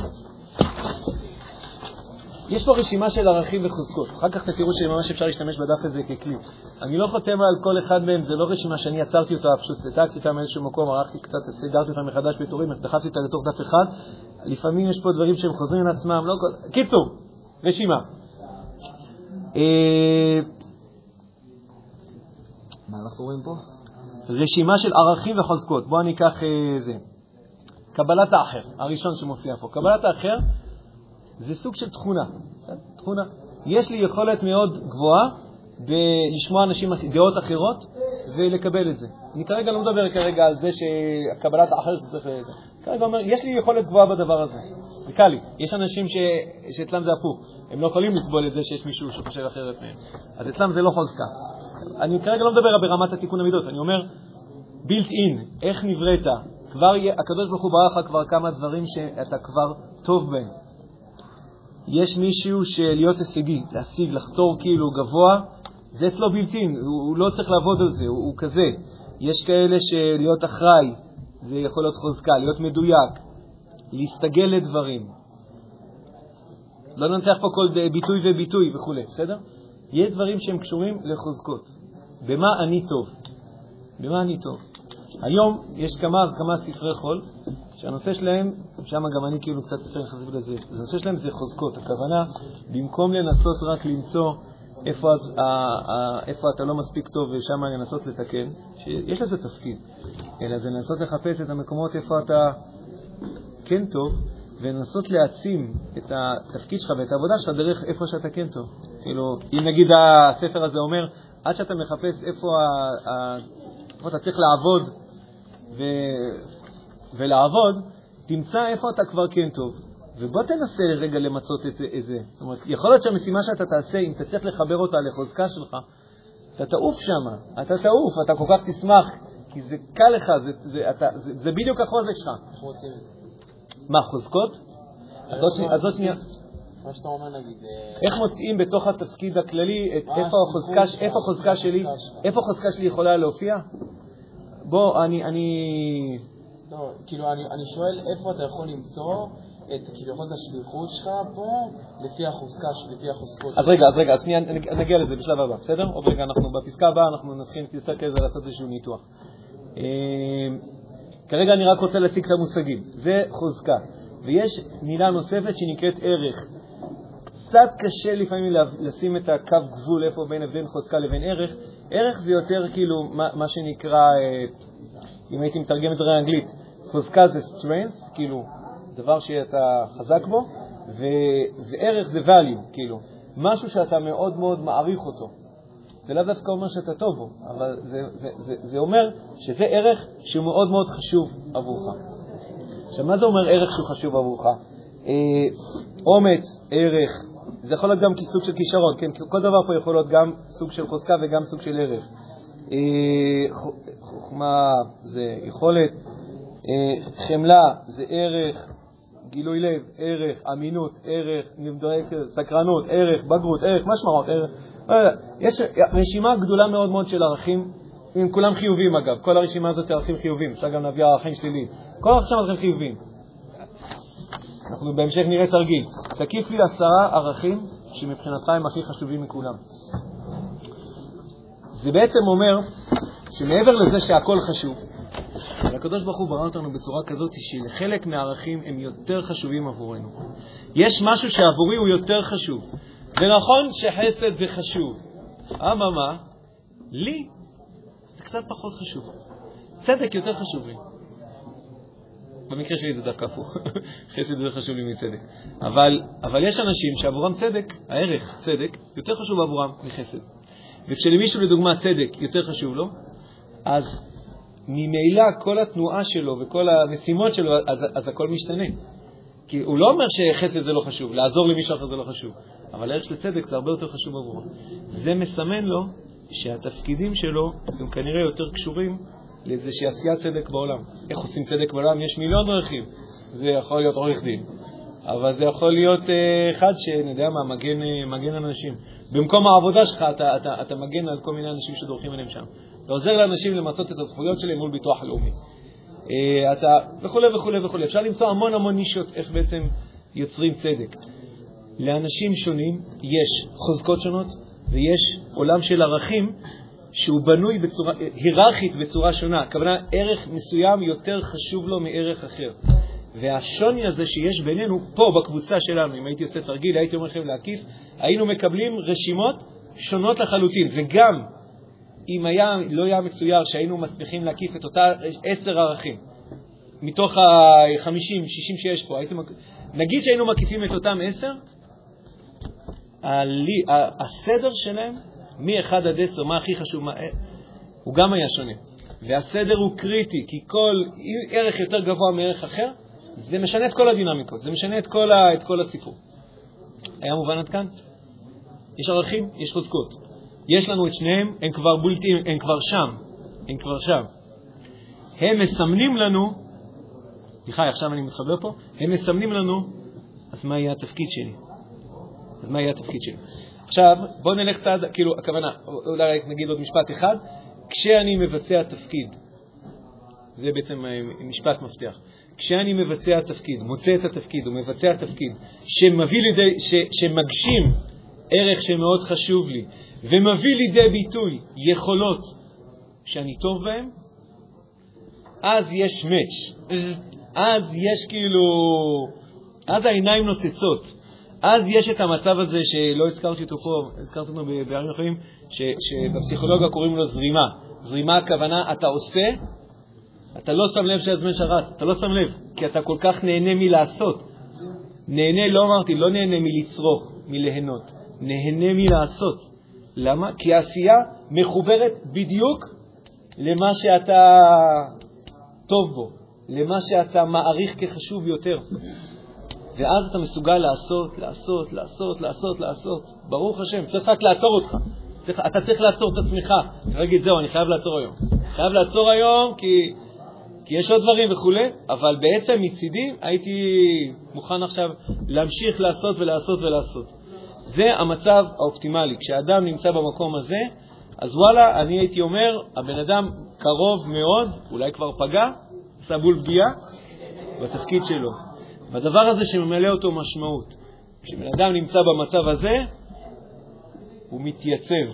יש פה רשימה של ערכים וחוזקות. אחר כך תראו שממש אפשר להשתמש בדף הזה ככלי. אני לא חותם על כל אחד מהם, זה לא רשימה שאני עצרתי אותה, פשוט ציטטתי אותה מאיזשהו מקום, ערכתי קצת, סידרתי אותה מחדש בטורים, דחפתי אותה לתוך דף אחד. לפעמים יש פה דברים שהם חוזרים על עצמם, לא כל... קיצור, רשימה. אה, מה אנחנו רואים פה? רשימה של ערכים וחוזקות. בואו אני אקח אה, זה. קבלת האחר, הראשון שמופיע פה. קבלת האחר זה סוג של תכונה. תכונה. יש לי יכולת מאוד גבוהה בלשמוע אנשים, דעות אחרות ולקבל את זה. אני כרגע לא מדבר כרגע על זה שקבלת האחר שצריך... כרגע אומר, יש לי יכולת גבוהה בדבר הזה. זה קל לי. יש אנשים ש... שאצלם זה הפוך. הם לא יכולים לסבול את זה שיש מישהו שחושב אחרת מהם. אז אצלם זה לא חוזקה. אני כרגע לא מדבר ברמת התיקון המידות, אני אומר built in, איך נבראת. כבר הקדוש ברוך הוא ברא לך כבר כמה דברים שאתה כבר טוב בהם. יש מישהו שלהיות הישגי, להשיג, לחתור כאילו גבוה, זה אצלו בלתי, הוא, הוא לא צריך לעבוד על זה, הוא, הוא כזה. יש כאלה שלהיות אחראי, זה יכול להיות חוזקה, להיות מדויק, להסתגל לדברים. לא ננתח פה כל ביטוי וביטוי וכו', בסדר? יש דברים שהם קשורים לחוזקות. במה אני טוב? במה אני טוב? היום יש כמה, כמה ספרי חול שהנושא שלהם, שם גם אני כאילו קצת יותר חזק לזה, הנושא שלהם זה חוזקות. הכוונה, במקום לנסות רק למצוא איפה, איפה אתה לא מספיק טוב ושם לנסות לתקן, שיש לזה תפקיד, אלא זה לנסות לחפש את המקומות איפה אתה כן טוב, ולנסות להעצים את התפקיד שלך ואת העבודה שלך דרך איפה שאתה כן טוב. כאילו, אם נגיד הספר הזה אומר, עד שאתה מחפש איפה, ה- איפה אתה צריך לעבוד ו... ולעבוד, תמצא איפה אתה כבר כן טוב. ובוא תנסה לרגע למצות את זה. את זה. זאת אומרת, יכול להיות שהמשימה שאתה תעשה, אם תצליח לחבר אותה לחוזקה שלך, אתה תעוף שם, אתה תעוף, אתה כל כך תשמח, כי זה קל לך, זה, זה, אתה, זה, זה בדיוק החוזק שלך. איך רוצים את זה? מה, חוזקות? אז עוד שנייה- עוד שנייה, מה שאתה אומר נגיד, אה, איך מוצאים בתוך התפקיד הכללי את איפה החוזקה, שלי. איפה החוזקה שלי יכולה להופיע? בוא, אני, אני, לא, כאילו, אני, אני שואל איפה אתה יכול למצוא את כביכול את השליחות שלך פה, לפי החוזקה, לפי החוזקות. אז רגע, אז רגע, אז שנייה, נגיע לזה בשלב הבא, בסדר? עוד רגע, אנחנו בפסקה הבאה, אנחנו נתחיל יותר כזה לעשות איזשהו ניתוח. כרגע אני רק רוצה להציג את המושגים. זה חוזקה. ויש מילה נוספת שנקראת ערך. קצת קשה לפעמים לשים את הקו גבול איפה בין בין חוזקה לבין ערך. ערך זה יותר כאילו מה, מה שנקרא, אה, אם הייתי מתרגם את זה לאנגלית, חוזקה זה strength, כאילו דבר שאתה חזק בו, ו, וערך זה value, כאילו משהו שאתה מאוד מאוד מעריך אותו. זה לאו דווקא אומר שאתה טוב בו, אבל זה, זה, זה, זה אומר שזה ערך שהוא מאוד מאוד חשוב עבורך. עכשיו, מה זה אומר ערך שהוא חשוב עבורך? אה, אומץ, ערך, זה יכול להיות גם סוג של כישרון, כן? כל דבר פה יכול להיות גם סוג של חוזקה וגם סוג של ערך. אה, חוכמה זה יכולת, אה, חמלה זה ערך, גילוי לב, ערך, אמינות, ערך, נבדק, סקרנות, ערך, בגרות, ערך, מה שמרות, ערך. לא יודע, יש רשימה גדולה מאוד מאוד של ערכים, הם כולם חיוביים אגב, כל הרשימה הזאת ערכים חיוביים, אפשר גם להביא ערכים שליליים. כל הרשימה ערכים חיוביים. אנחנו בהמשך נראה תרגיל. תקיף לי עשרה ערכים שמבחינתך הם הכי חשובים מכולם. זה בעצם אומר שמעבר לזה שהכל חשוב, הקדוש ברוך הוא ברא אותנו בצורה כזאת שחלק מהערכים הם יותר חשובים עבורנו. יש משהו שעבורי הוא יותר חשוב. זה נכון שחסד זה חשוב, אממה, לי זה קצת פחות חשוב. צדק יותר חשוב לי. במקרה שלי זה דווקא הפוך, <laughs> חסד יותר חשוב לי מצדק. אבל, אבל יש אנשים שעבורם צדק, הערך צדק, יותר חשוב עבורם מחסד. וכשלמישהו לדוגמה צדק יותר חשוב לו, אז ממילא כל התנועה שלו וכל המשימות שלו, אז, אז הכל משתנה. כי הוא לא אומר שחסד זה לא חשוב, לעזור למישהו אחר זה לא חשוב, אבל הערך של צדק זה הרבה יותר חשוב עבורו. זה מסמן לו שהתפקידים שלו הם כנראה יותר קשורים לאיזושהי עשיית צדק בעולם. איך עושים צדק בעולם? יש מיליון דרכים. זה יכול להיות עורך דין, אבל זה יכול להיות אה, אחד שאני יודע מה, מגן, אה, מגן אנשים. במקום העבודה שלך אתה, אתה, אתה מגן על כל מיני אנשים שדורכים עליהם שם. אתה עוזר לאנשים למצות את הזכויות שלהם מול ביטוח לאומי. אה, אתה וכולי וכולי וכולי. אפשר למצוא המון המון נישות איך בעצם יוצרים צדק. לאנשים שונים יש חוזקות שונות ויש עולם של ערכים שהוא בנוי בצורה, היררכית בצורה שונה. הכוונה, ערך מסוים יותר חשוב לו מערך אחר. והשוני הזה שיש בינינו, פה בקבוצה שלנו, אם הייתי עושה תרגיל, הייתי אומר לכם להקיף, היינו מקבלים רשימות שונות לחלוטין. וגם אם היה, לא היה מצויר שהיינו מצליחים להקיף את אותה עשר ערכים, מתוך ה-50, 60 שיש פה, הייתם, נגיד שהיינו מקיפים את אותם עשר, הסדר שלהם, מ-1 עד 10, מה הכי חשוב, מה, הוא גם היה שונה. והסדר הוא קריטי, כי כל ערך יותר גבוה מערך אחר, זה משנה את כל הדינמיקות, זה משנה את כל, ה, את כל הסיפור. היה מובן עד כאן? יש ערכים, יש חוזקות. יש לנו את שניהם, הם כבר בולטים, הם כבר שם, הם כבר שם. הם מסמנים לנו, סליחה, עכשיו אני מתחבר פה, הם מסמנים לנו, אז מה יהיה התפקיד שלי? אז מה יהיה התפקיד שלי? עכשיו, בואו נלך צעד, כאילו, הכוונה, אולי נגיד עוד משפט אחד, כשאני מבצע תפקיד, זה בעצם משפט מפתח, כשאני מבצע תפקיד, מוצא את התפקיד ומבצע תפקיד שמביא לידי, ש, שמגשים ערך שמאוד חשוב לי ומביא לידי ביטוי יכולות שאני טוב בהן, אז יש מאץ', אז יש כאילו, אז העיניים נוצצות. אז יש את המצב הזה שלא הזכרתי אותו פה, הזכרתי אותו בערים אחרים, ש- שבפסיכולוגיה קוראים לו זרימה. זרימה הכוונה, אתה עושה, אתה לא שם לב שהזמן שרץ, אתה לא שם לב, כי אתה כל כך נהנה מלעשות. נהנה, לא אמרתי, לא נהנה מלצרוך, מליהנות, נהנה מלעשות. למה? כי העשייה מחוברת בדיוק למה שאתה טוב בו, למה שאתה מעריך כחשוב יותר. ואז אתה מסוגל לעשות, לעשות, לעשות, לעשות, לעשות. ברוך השם, צריך רק לעצור אותך. צריך, אתה צריך לעצור את עצמך. צריך להגיד, זהו, אני חייב לעצור היום. חייב לעצור היום כי, כי יש עוד דברים וכולי, אבל בעצם מצידי הייתי מוכן עכשיו להמשיך לעשות ולעשות ולעשות. זה המצב האופטימלי. כשאדם נמצא במקום הזה, אז וואלה, אני הייתי אומר, הבן אדם קרוב מאוד, אולי כבר פגע, עשה בול פגיעה, בתפקיד שלו. בדבר הזה שממלא אותו משמעות. כשבן אדם נמצא במצב הזה, הוא מתייצב.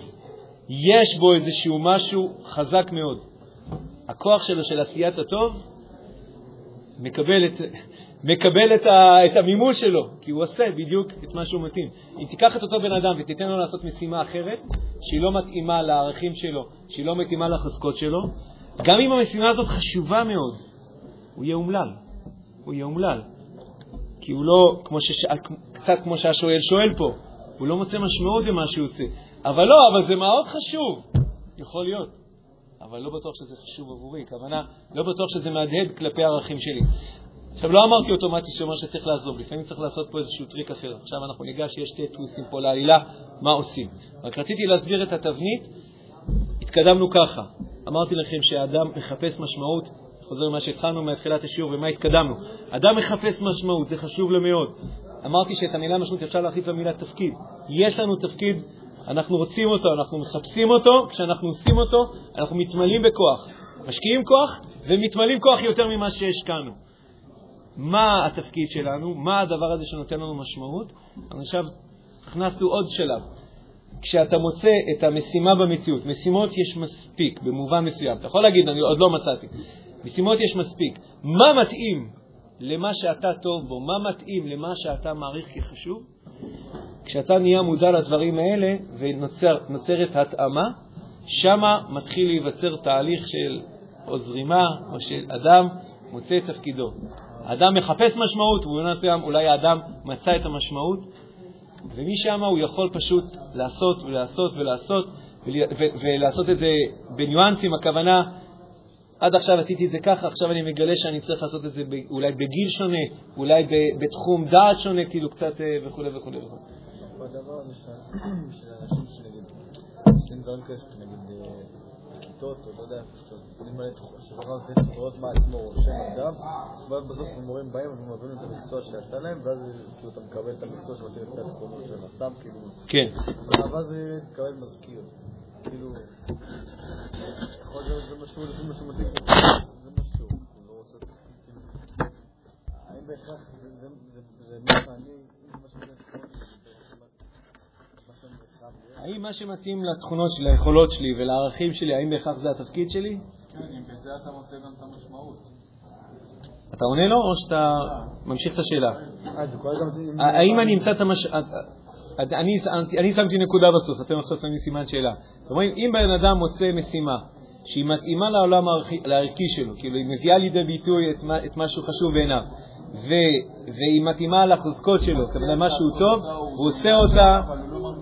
יש בו איזשהו משהו חזק מאוד. הכוח שלו, של עשיית הטוב, מקבל את, מקבל את, ה, את המימוש שלו, כי הוא עושה בדיוק את מה שהוא מתאים. אם תיקח את אותו בן אדם ותיתן לו לעשות משימה אחרת, שהיא לא מתאימה לערכים שלו, שהיא לא מתאימה לחוזקות שלו, גם אם המשימה הזאת חשובה מאוד, הוא יהיה אומלל. הוא יהיה אומלל. כי הוא לא, כמו שש... קצת כמו שהשואל שואל פה, הוא לא מוצא משמעות במה שהוא עושה. אבל לא, אבל זה מאוד חשוב. יכול להיות. אבל לא בטוח שזה חשוב עבורי. הכוונה, לא בטוח שזה מהדהד כלפי הערכים שלי. עכשיו, לא אמרתי אוטומטית שאומר שצריך לעזוב, לפעמים צריך לעשות פה איזשהו טריק אחר. עכשיו אנחנו ניגש, יש שתי טוויסטים פה לעלילה, מה עושים. רק רציתי להסביר את התבנית, התקדמנו ככה. אמרתי לכם שהאדם מחפש משמעות, חוזר למה שהתחלנו מתחילת השיעור ומה התקדמנו. אדם מחפש משמעות, זה חשוב לו מאוד. אמרתי שאת המילה משמעות אפשר להחליף במילה תפקיד. יש לנו תפקיד, אנחנו רוצים אותו, אנחנו מחפשים אותו, כשאנחנו עושים אותו, אנחנו מתמלאים בכוח. משקיעים כוח ומתמלאים כוח יותר ממה שהשקענו. מה התפקיד שלנו, מה הדבר הזה שנותן לנו משמעות. עכשיו הכנסנו עוד שלב. כשאתה מוצא את המשימה במציאות, משימות יש מספיק במובן מסוים. אתה יכול להגיד, אני עוד לא מצאתי. משימות יש מספיק. מה מתאים למה שאתה טוב בו, מה מתאים למה שאתה מעריך כחשוב? כשאתה נהיה מודע לדברים האלה ונוצרת התאמה, שמה מתחיל להיווצר תהליך של או זרימה או של אדם מוצא את תפקידו. האדם מחפש משמעות, ובמובן מסוים אולי האדם מצא את המשמעות, ומשם הוא יכול פשוט לעשות ולעשות ולעשות, ולעשות את זה בניואנסים, הכוונה, עד עכשיו עשיתי את זה ככה, עכשיו אני מגלה שאני צריך לעשות את זה אולי בגיל שונה, אולי בתחום דעת שונה, כאילו קצת וכו' וכו' וכו'. בדבר הזה של אנשים שנגיד, עושים דברים כאלה, נגיד, בכיתות, או לא יודע אני מלא שזוכר לתת תחורות מה עצמו, רושם אדם, ואז בסוף המורים באים ומביאים את המקצוע שעשה להם, ואז כאילו אתה מקבל את המקצוע שמתאים לפי התכונות שלך, סתם כאילו, כן. ואז תקבל מזכיר, כאילו, יכול להיות שזה משהו, לפי מה שמתאים, זה משהו, לא רוצה, האם בהכרח זה מה שאני, אם זה מה שמתאים האם מה שמתאים לתכונות שלי, ליכולות שלי ולערכים שלי, האם בהכרח זה התפקיד שלי? כן, אם בזה אתה מוצא גם את המשמעות. אתה עונה לו או שאתה ממשיך את השאלה? אה. האם אני אמצא את המש... אני שמתי נקודה בסוף, אתם עכשיו שמים סימן שאלה. זאת אומרת, אם בן אדם מוצא משימה שהיא מתאימה לעולם הערכי שלו, כאילו היא מביאה לידי ביטוי את מה שהוא חשוב בעיניו, והיא מתאימה לחוזקות שלו, כמובן משהו טוב, הוא עושה אותה... הוא לא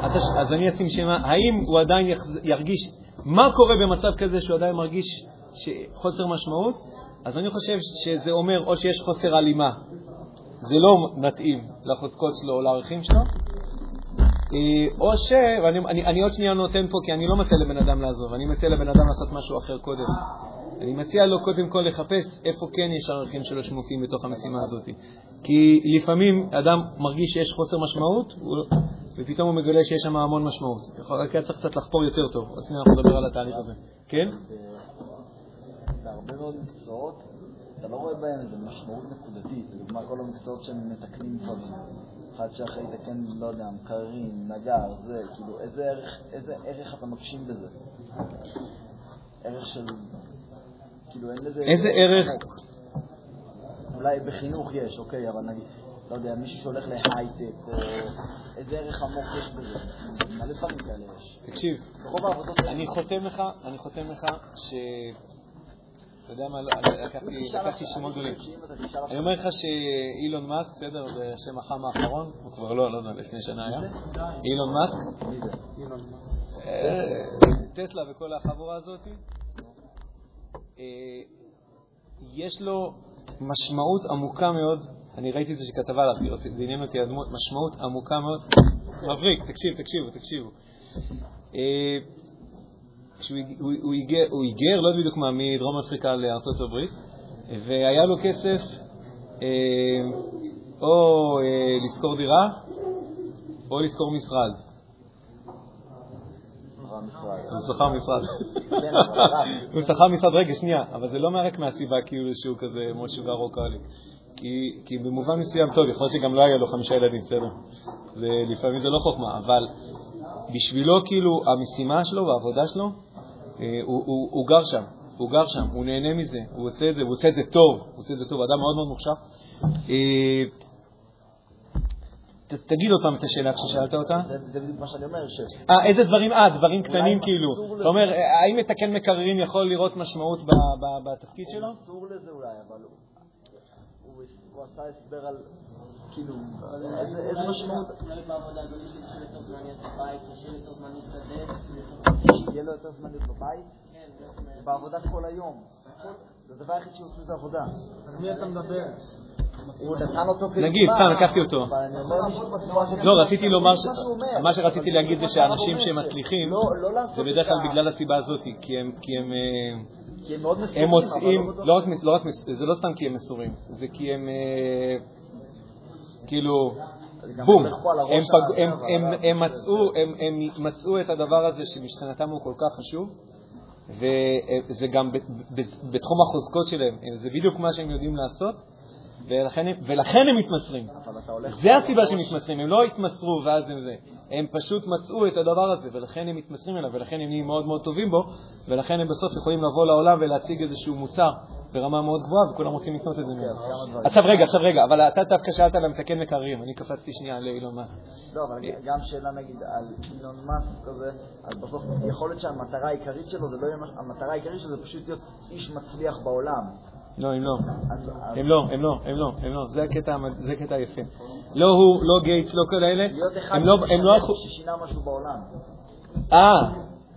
את. אז אני אשים שאלה, האם הוא עדיין ירגיש, מה קורה במצב כזה שהוא עדיין מרגיש חוסר משמעות? אז אני חושב שזה אומר או שיש חוסר הלימה, זה לא מתאים לחוזקות שלו או לערכים שלו, או ש... ואני אני, אני עוד שנייה נותן פה כי אני לא מציע לבן אדם לעזוב, אני מציע לבן אדם לעשות משהו אחר קודם. אני מציע לו קודם כל לחפש איפה כן יש ערכים שלו שמופיעים בתוך המשימה הזאת. כי לפעמים אדם מרגיש שיש חוסר משמעות, ופתאום הוא מגלה שיש שם המון משמעות. רק היה צריך קצת לחפור יותר טוב. עוד שנייה אנחנו נדבר על התהליך הזה. כן? בהרבה מאוד מקצועות, אתה לא רואה בהם איזו משמעות נקודתית. לדוגמה, כל המקצועות מתקנים דברים. אחד שאחרי לתקן, לא יודע, מקררים, נגר, זה, כאילו, איזה ערך, איזה ערך אתה מגשים בזה? ערך של... כאילו, אין לזה... איזה ערך? אולי בחינוך יש, אוקיי, אבל נגיד, לא יודע, מישהו שהולך להייטק, או איזה ערך עמוק יש בזה. מלא דברים כאלה יש. תקשיב. אני חותם לך, אני חותם לך ש... אתה יודע מה, לא, לקחתי שמות גדולים. אני אומר לך שאילון מאסק, בסדר, זה השם החם האחרון, הוא כבר לא, לא יודע, לפני שנה היה. אילון מאסק? אה, טסלה וכל החבורה הזאת, אה, יש לו משמעות עמוקה מאוד, אני ראיתי את זה שכתבה עליו, זה עניין אותי הדמות, משמעות עמוקה מאוד, מבריק, תקשיב, תקשיבו, תקשיבו. כשהוא היגר, לא בדיוק מה, מדרום אפריקה לארצות הברית, והיה לו כסף אה, או אה, לשכור דירה או לשכור משרד. הוא שכר משרד. הוא שכר משרד, רגע, שנייה, אבל זה לא רק מהסיבה כאילו שהוא כזה משוגע רוקאלי. כי, במובן מסוים, טוב, יכול להיות שגם לא היה לו חמישה ילדים, בסדר? לפעמים זה לא חוכמה, אבל בשבילו, כאילו, המשימה שלו והעבודה שלו, אה, הוא, הוא, הוא גר שם, הוא גר שם, הוא נהנה מזה, הוא עושה את זה, הוא עושה את זה טוב, הוא עושה את זה טוב, אדם מאוד מאוד מוכשר. אה, ת, תגיד עוד פעם את השאלה כששאלת אותה. זה בדיוק מה שאני אומר, ש... אה, איזה דברים, אה, דברים קטנים כאילו. אתה אומר, האם מתקן מקררים יכול לראות משמעות ב- ב- בתפקיד שלו? אסור לזה אולי, אבל הוא- הוא הוא עשה הסבר על, כאילו, איזה משמעות... אולי בעבודה הזאת יש יותר זמניות בבית, יש יותר זמניות לדסק, שיהיה לו יותר זמניות בבית, כן. בעבודה כל היום. זה הדבר היחיד שהוא עושה זה עבודה. על מי אתה מדבר? הוא נתן אותו כדוגמה. נגיד, סתם, לקחתי אותו. לא, רציתי לומר, מה שרציתי להגיד זה שאנשים שמצליחים, לא- לא זה בדרך כלל בגלל הסיבה הזאת, כי הם, כי הם, אה, מאוד מסורים, הם מוצאים, לא רק, לא רק, זה לא סתם כי הם מסורים, זה כי הם, אה, כאילו, גם בום, הם, פג, הם, הם, הם, מצאו, הם, הם מצאו את הדבר הזה שמבחינתם הוא כל כך חשוב, וזה גם ב- ב- בתחום החוזקות שלהם, זה בדיוק מה שהם יודעים לעשות, ולכן, ולכן הם מתמסרים. זה הסיבה שהם מתמסרים, הם לא התמסרו ואז הם זה. הם פשוט מצאו את הדבר הזה, ולכן הם מתמסרים אליו, ולכן הם נהיים מאוד מאוד טובים בו, ולכן הם בסוף יכולים לבוא לעולם ולהציג איזשהו מוצר ברמה מאוד גבוהה, וכולם רוצים לקנות את זה מהם. עכשיו רגע, עכשיו רגע, אבל אתה דווקא שאלת על המתקן מקררים, אני קפצתי שנייה לאילון מאסק. לא, אבל גם שאלה נגיד על אילון מאסק כזה, אז בסוף יכול להיות שהמטרה העיקרית שלו זה לא יהיה, מש- המטרה העיקרית שלו זה פשוט להיות איש מצליח בעולם. לא, הם לא. הם לא, הם לא, הם לא, הם לא, זה הקטע, זה הקטע היפה. לא הוא, לא גייטס, לא כל אלה, להיות אחד לא, לא ששינה משהו בעולם. אה,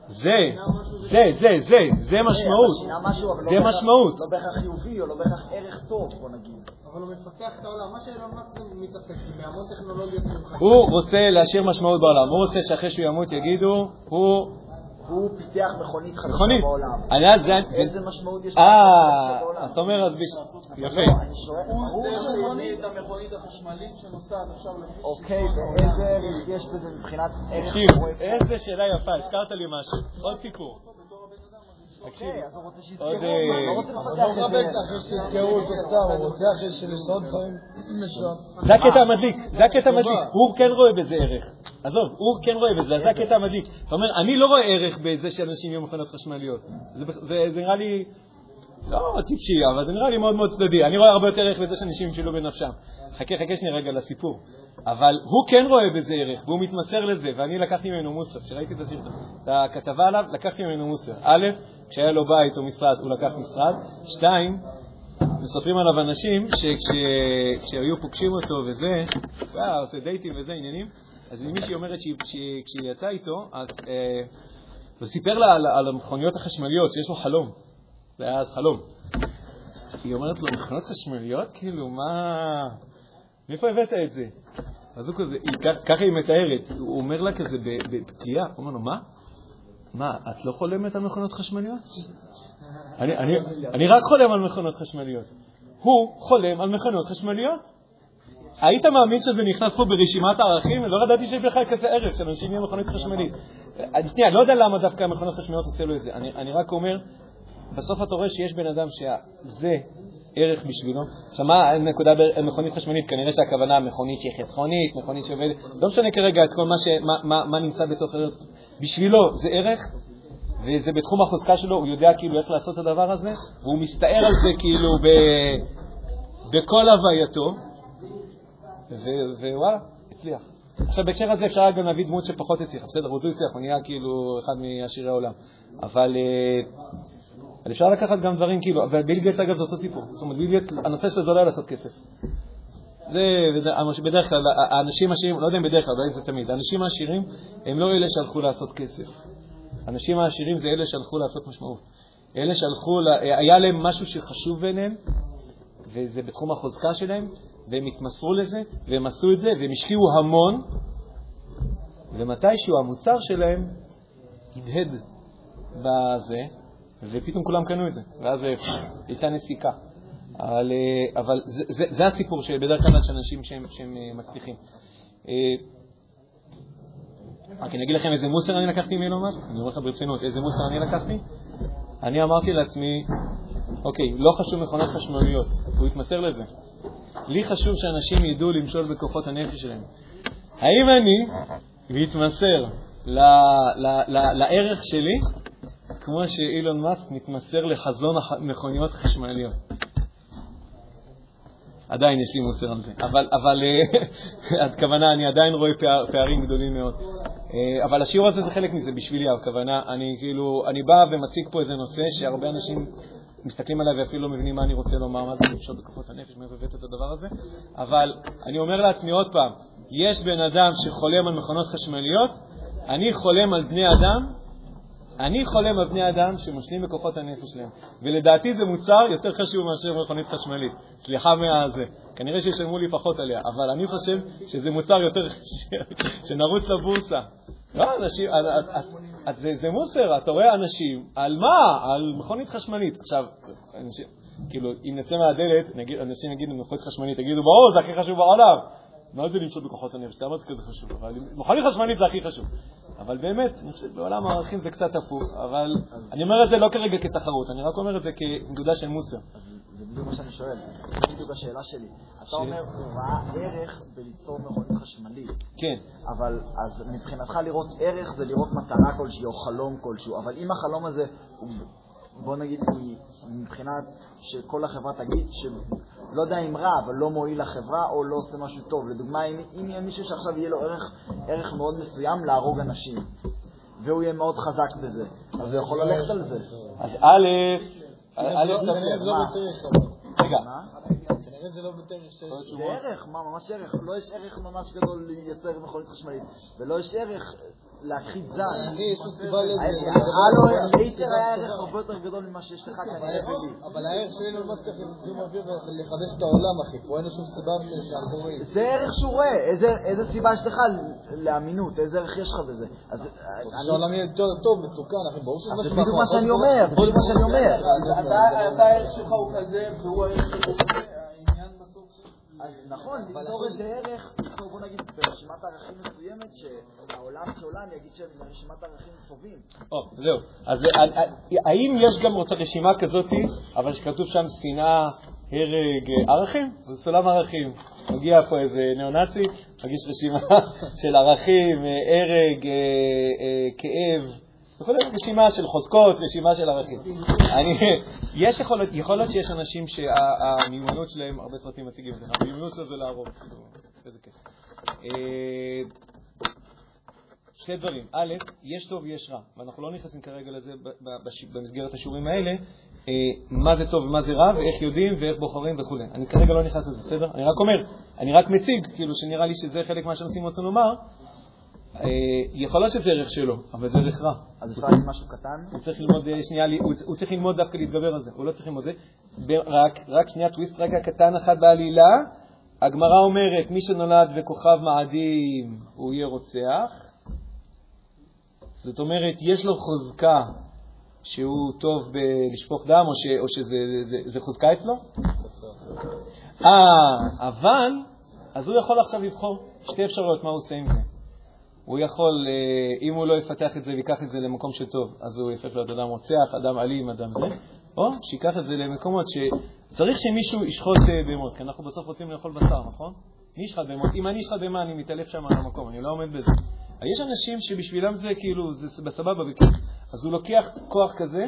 זה, זה, זה, זה, זה משמעות. שינה משהו, אבל לא זה בהכרח- משמעות. לא בהכרח חיובי, או לא בהכרח ערך טוב, בוא נגיד. אבל הוא מפתח את העולם. מה שאילון מאסק מתעסק זה בהמון טכנולוגיות מיוחדות. הוא רוצה להשאיר משמעות בעולם, הוא רוצה שאחרי שהוא ימות יגידו, הוא הוא פיתח מכונית חדשה. בעולם. אני יודע, זה... איזה משמעות יש אה, בעולם? אתה אומר אז. יפה. לא, אני שואל, ברור זה שהוא- מביא את המכונית החשמלית שנוסעת עכשיו לכביש. אוקיי, ואיזה ערך יש בזה מבחינת ערך תקשיב? איזה שאלה יפה, הזכרת לי משהו. עוד סיפור. תקשיב, אוקיי, עוד, הוא לא אה, לא מחבק. אחרי שיזכרו אותו סתם, הוא רוצה אחרי שנעשות דברים משם. זה הקטע המדליק, זה הקטע המדליק. הוא כן רואה בזה ערך. עזוב, הוא כן רואה בזה, זה הקטע המדליק. אתה אומר, אני לא רואה ערך בזה שאנשים יהיו מכונות חשמליות. זה בכ- זה זה נראה לי... לא טיפשי, אבל זה נראה לי מאוד מאוד צדדי. אני רואה הרבה יותר ערך בזה שאנשים ימשלו בנפשם. חכה, חכה שנייה רגע לסיפור. אבל הוא כן רואה בזה ערך, והוא מתמסר לזה, ואני לקחתי ממנו מוסר. כשראיתי את הסרטון, את הכתבה עליו, לקחתי ממנו מוסר. א', כשהיה לו בית או משרד, הוא לקח משרד. שתיים, מספרים עליו אנשים שכשהיו פוגשים אותו וזה, הוא היה עושה דייטים וזה, עניינים, אז מישהי אומרת שהיא- שהיא- כשהיא יצאה איתו, אז אה, הוא סיפר לה על המכוניות החשמליות, שיש לו חלום. זה היה חלום. היא אומרת לו, מכוניות חשמליות? כאילו, מה... מאיפה הבאת את זה? אז הוא כזה, היא, ככה היא מתארת, הוא אומר לה כזה בפגיעה, הוא אומר לו, מה? מה, את לא חולמת על מכונות חשמליות? אני, אני, אני רק חולם על מכונות חשמליות. הוא חולם על מכונות חשמליות. היית מאמין שזה נכנס פה ברשימת הערכים? לא ידעתי שיש בכלל כזה ערך שאנשים יהיו מכונית חשמלית. שנייה, לא יודע למה דווקא המכונות חשמליות עושה לו את זה. אני, אני רק אומר, בסוף אתה רואה שיש בן אדם שזה ערך בשבילו. עכשיו, מה הנקודה במכונית חשמלית? כנראה שהכוונה מכונית שהיא חסכונית, מכונית שעובדת, לא משנה כרגע את כל מה, ש, מה, מה, מה נמצא בתוך ערך. בשבילו זה ערך, וזה בתחום החוזקה שלו, הוא יודע כאילו איך לעשות את הדבר הזה, והוא מסתער על זה כאילו ב, בכל הווייתו, ווואלה, הצליח. עכשיו, בהקשר הזה אפשר גם להביא דמות שפחות הצליחה, בסדר, רוזו הצליח, הוא נהיה כאילו אחד מעשירי העולם. אבל אה, אבל אפשר לקחת גם דברים כאילו, וביל גייטס אגב זה אותו סיפור. זאת אומרת, ביל גייטס, הנושא שלו זה לא היה לעשות כסף. זה בד- בדרך כלל, האנשים העשירים, לא יודע אם בדרך כלל, אולי זה תמיד, האנשים העשירים הם לא אלה שהלכו לעשות כסף. האנשים העשירים זה אלה שהלכו לעשות משמעות. אלה שהלכו, היה להם משהו שחשוב בעיניהם, וזה בתחום החוזקה שלהם, והם התמסרו לזה, והם עשו את זה, והם השקיעו המון, ומתישהו המוצר שלהם הדהד בזה, ופתאום כולם קנו את זה, ואז אה, הייתה נסיקה. אבל, אה, אבל זה, זה, זה הסיפור שבדרך כלל של אנשים שהם, שהם אה, מצליחים. רק אני אגיד לכם איזה מוסר אני לקחתי מאסק, אני אומר לך ברצינות, איזה מוסר אני לקחתי? אני אמרתי לעצמי, אוקיי, לא חשוב מכונות חשמליות, הוא התמסר לזה. לי חשוב שאנשים ידעו למשול בכוחות הנפש שלהם. האם אני מתמסר לערך שלי כמו שאילון מאסק מתמסר לחזון המכוניות החשמליות? עדיין יש לי מוסר על זה, אבל, אבל אה, <laughs> הכוונה, אני עדיין רואה פער, פערים גדולים מאוד. אה, אבל השיעור הזה זה חלק מזה בשבילי, הכוונה, אני כאילו, אני בא ומציג פה איזה נושא שהרבה אנשים מסתכלים עליי ואפילו לא מבינים מה אני רוצה לומר, מה זה למשול בכוחות הנפש, מאיפה הבאת את הדבר הזה, אבל אני אומר לעצמי עוד פעם, יש בן אדם שחולם על מכונות חשמליות, אני חולם על בני אדם אני חולם על בני אדם שמושלים בכוחות הנפש שלהם, ולדעתי זה מוצר יותר חשוב מאשר מכונית חשמלית. סליחה מהזה. כנראה שישלמו לי פחות עליה, אבל אני חושב שזה מוצר יותר חשוב, <laughs> שנרוץ לבורסה. לא, אנשים, את, את, את, זה, מוסר, אתה רואה אנשים, על מה? על מכונית חשמלית. עכשיו, אנשים, כאילו, אם נצא מהדלת, אנשים יגידו מכונית חשמלית, יגידו, ברור, זה הכי חשוב בעולם. מה זה למצוא בכוחות הנפש? למה זה כזה חשוב? אבל מכונית חשמלית זה הכי חשוב. אבל באמת, אני חושב שבעולם הערכים זה קצת הפוך, אבל אני אומר את זה לא כרגע כתחרות, אני רק אומר את זה כנקודה של מוסר. זה בדיוק מה שאני שואל, זו בדיוק השאלה שלי. אתה אומר, הוא ראה ערך בליצור מכונית חשמלית, כן, אבל אז מבחינתך לראות ערך זה לראות מטרה כלשהי או חלום כלשהו, אבל אם החלום הזה בוא נגיד, מבחינת שכל החברה תגיד שלא יודע אם רע, אבל לא מועיל לחברה או לא עושה משהו טוב. לדוגמה, אם, אם יהיה מישהו שעכשיו יהיה לו ערך, ערך מאוד מסוים להרוג אנשים, והוא יהיה מאוד חזק בזה, אז הוא יכול ללכת על זה. אז א', א', כנראה זה לא. רגע? כנראה זה לא שיש... זה ערך, מה, ממש ערך. לא יש ערך ממש גדול לייצר מכונית חשמלית, ולא יש ערך להכחיד זן. אחי, יש לו סיבה לזה. הלו, לאיתר היה ערך הרבה יותר גדול ממה שיש לך כנראה. אבל הערך שלי לא מספיק לזיהום אוויר ולחדש את העולם, אחי. פה אין לו שום סיבה מאחורי. זה ערך שהוא רואה, איזה- סיבה יש לך לאמינות, איזה ערך יש לך בזה. אז אני- שהעולם יהיה יותר טוב, מתוקן, אחי. ברור שזה אז זה בדיוק מה שאני אומר, זה בדיוק מה שאני אומר. אתה הערך שלך הוא כזה, והוא הערך שלך הוא כזה. אז נכון, ליצור איזה ערך, ליצור, בוא נגיד, ברשימת ערכים מסוימת, שהעולם כעולם יגיד שהם רשימת ערכים טובים. זהו. אז אה, אה, האם יש גם רשימה כזאת, אבל שכתוב שם שנאה, הרג, אה, ערכים? זה סולם ערכים. מגיע פה איזה ניאו-נאצי, מגיש רשימה <laughs> של ערכים, אה, הרג, אה, אה, כאב. יכול להיות רשימה של חוזקות, רשימה של ערכים. אני, יש יכול להיות, יכול להיות שיש אנשים שהמיומנות שלהם, הרבה סרטים מציגים את זה, המיומנות שלו זה להרוג, כאילו, איזה כיף. אה, שני דברים. א', יש טוב ויש רע, ואנחנו לא נכנסים כרגע לזה במסגרת השיעורים האלה, אה, מה זה טוב ומה זה רע, ואיך יודעים ואיך בוחרים וכו'. אני כרגע לא נכנס לזה, בסדר? אני רק אומר, אני רק מציג, כאילו שנראה לי שזה חלק מה שאנשים רוצים לומר. אה, יכול להיות שזה ערך שלו, אבל זה ערך רע. אז אפשר להגיד משהו קטן? הוא צריך ללמוד, אה, שנייה, הוא, צריך ללמוד דווקא להתגבר על זה, הוא לא צריך ללמוד זה. רק, רק שנייה, טוויסט רגע קטן אחד בעלילה. הגמרא אומרת, מי שנולד וכוכב מאדים, הוא יהיה רוצח. זאת אומרת, יש לו חוזקה שהוא טוב בלשפוך דם, או, ש, או שזה זה, זה חוזקה אצלו? אה, אבל, אז הוא יכול עכשיו לבחור שתי אפשרויות מה הוא עושה עם זה. הוא יכול, אה, אם הוא לא יפתח את זה ויקח את זה למקום שטוב, אז הוא יפך להיות אדם רוצח, אדם אלים, אדם זה, או שיקח את זה למקומות שצריך שמישהו ישחוט אה, בהמות, כי אנחנו בסוף רוצים לאכול בשר, נכון? מי ישחט בהמות? אם אני אשחט בהמה, אני מתעלף שם על המקום, אני לא עומד בזה. יש אנשים שבשבילם זה כאילו, זה בסבבה. אז הוא לוקח כוח כזה,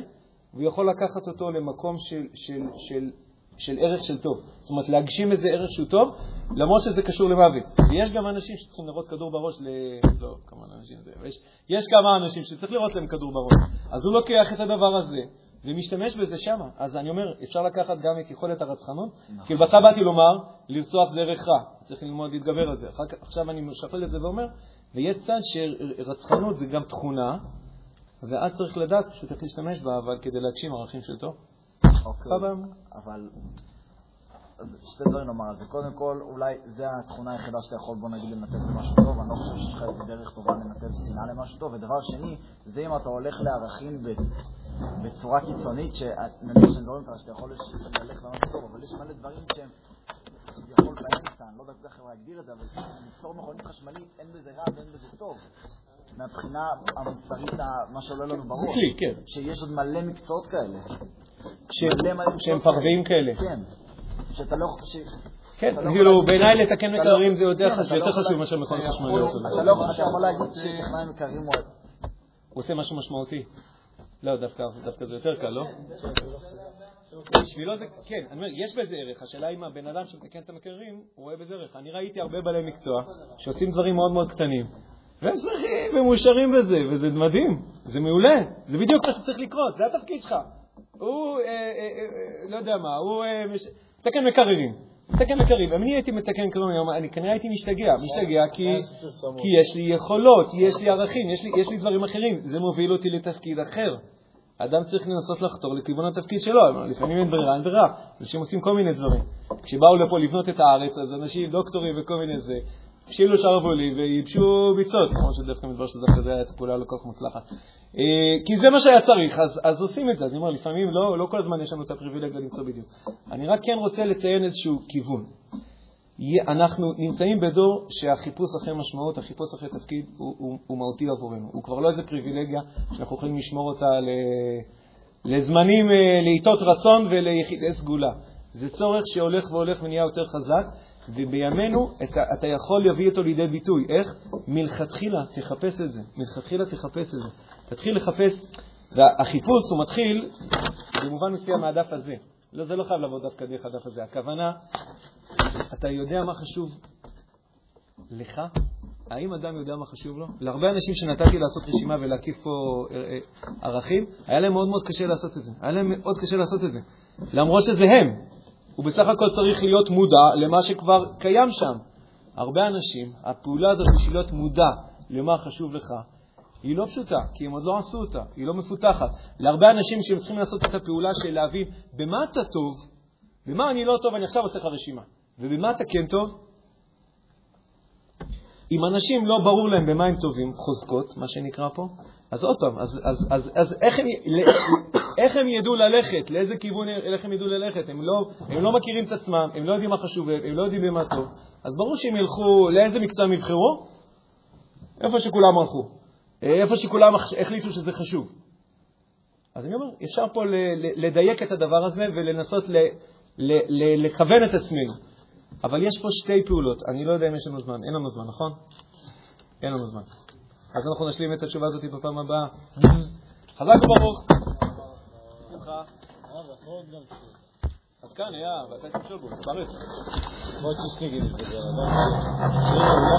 והוא יכול לקחת אותו למקום של, של, של של ערך של טוב. זאת אומרת, להגשים איזה ערך שהוא טוב, למרות שזה קשור למוות. ויש גם אנשים שצריכים לראות כדור בראש ל... לא, כמה אנשים זה... יש, יש כמה אנשים שצריך לראות להם כדור בראש. אז הוא לוקח את הדבר הזה ומשתמש בזה שמה. אז אני אומר, אפשר לקחת גם את יכולת הרצחנות, כי בהתחלה באתי לומר, לרצוח זה ערך רע. צריך ללמוד להתגבר על זה. אחר עכשיו אני משפל את זה ואומר, ויש צד שרצחנות זה גם תכונה, ואז צריך לדעת פשוט איך להשתמש בה, אבל כדי להגשים ערכים של טוב. אוקיי. אבל... שתי דברים לומר על זה. קודם כל, אולי זו התכונה היחידה שאתה יכול, בוא נגיד, לנתב למשהו טוב. אני לא חושב שיש לך איזה דרך טובה לנתב שנאה למשהו טוב. ודבר שני, זה אם אתה הולך לערכים ב- בצורה קיצונית, שנניח שאני זורם אותך, שאתה יכול ללכת למשהו טוב, אבל יש מלא דברים שהם כביכול באמצע, אני לא יודע איך להגדיר את זה, אבל ליצור מכונית חשמלית, אין בזה רע ואין בזה טוב. מהבחינה המוסרית, מה שעולה לנו בראש. כן. שיש עוד מלא מקצועות כאלה. שהם- מלא מלא מקצועות שהם כאלה. כן. שאתה לא... ש... כן, לא כאילו, בעיניי לתקן אתה מקררים לא- זה יותר כן, חשוב- לא מאשר מכונות אתה חשמליות. אתה לא יכול להגיד שטכנאי מקררים הוא... הוא עושה משהו משמעותי. לא, דווקא דווקא זה יותר קל, לא? בשבילו זה, כן, אני אומר, יש בזה ערך. השאלה אם הבן אדם שמתקן את המקררים, הוא רואה בזה ערך. אני ראיתי הרבה בעלי מקצוע שעושים דברים מאוד מאוד קטנים, והם שמחים ומאושרים בזה, וזה מדהים, זה מעולה. זה בדיוק מה שצריך לקרות, זה התפקיד שלך. הוא, אה, אה, אה, לא יודע מה, הוא אה, מש- מתקן מקררים. מתקן מקררים. אם אני הייתי מתקן מקררים היום, אני כנראה הייתי משתגע. משתגע כי, כי יש לי יכולות, יש לי ערכים, יש לי, יש לי דברים אחרים. זה מוביל אותי לתפקיד אחר. אדם צריך לנסות לחתור לכיוון התפקיד שלו, לפעמים אין ברירה, אין ברירה. אנשים עושים כל מיני דברים. כשבאו לפה לבנות את הארץ, אז אנשים, דוקטורים וכל מיני זה, הפשילו שרוולים וייבשו ביצות, למרות שדווקא מדבר שדווקא זה הייתה פעולה לא כל כך מוצלחת. אה, כי זה מה שהיה צריך, אז, אז עושים את זה. אז אני אומר, לפעמים לא, לא כל הזמן יש לנו את הפריבילגיה למצוא בדיוק. אני רק כן רוצה לציין איזשהו כיוון. אנחנו נמצאים בדור שהחיפוש אחרי משמעות, החיפוש אחרי תפקיד, הוא, הוא, הוא מהותי עבורנו. הוא כבר לא איזה פריבילגיה שאנחנו יכולים לשמור אותה ל, לזמנים, אה, לעיתות רצון וליחידי סגולה. זה צורך שהולך והולך ונהיה יותר חזק, ובימינו אתה, אתה יכול להביא אותו לידי ביטוי. איך? מלכתחילה תחפש את זה. מלכתחילה תחפש את זה. תתחיל לחפש, והחיפוש הוא מתחיל במובן מסוים מהדף הזה. לא, זה לא חייב לבוא דווקא דרך הדף הזה. הכוונה, אתה יודע מה חשוב לך? האם אדם יודע מה חשוב לו? להרבה אנשים שנתתי לעשות רשימה ולהקיף פה אה, אה, ערכים, היה להם מאוד מאוד קשה לעשות את זה. היה להם מאוד קשה לעשות את זה. למרות שזה הם. הוא בסך הכל צריך להיות מודע למה שכבר קיים שם. הרבה אנשים, הפעולה הזאת בשביל להיות מודע למה חשוב לך, היא לא פשוטה, כי הם עוד לא עשו אותה, היא לא מפותחת. להרבה אנשים שהם צריכים לעשות את הפעולה של להבין במה אתה טוב, במה אני לא טוב, אני עכשיו עושה לך רשימה. ובמה אתה כן טוב? אם אנשים לא ברור להם במה הם טובים, חוזקות, מה שנקרא פה, אז עוד פעם, אז, אז, אז, אז איך, הם, <coughs> איך הם ידעו ללכת? לאיזה כיוון איך הם ידעו ללכת? הם לא, הם לא מכירים את עצמם, הם לא יודעים מה חשוב להם, הם לא יודעים במה טוב. אז ברור שהם ילכו, לאיזה מקצוע הם יבחרו? איפה שכולם הלכו. איפה שכולם החליטו שזה חשוב. אז אני אומר, אפשר פה לדייק את הדבר הזה ולנסות ל- ל- ל- לכוון את עצמנו. אבל יש פה שתי פעולות, אני לא יודע אם יש לנו זמן. אין לנו זמן, נכון? אין לנו זמן. אז אנחנו נשלים את התשובה הזאת בפעם הבאה. חזק וברוך. שמחה. אז כאן היה, ואתה תמשול בו, תשני נגיד את זה,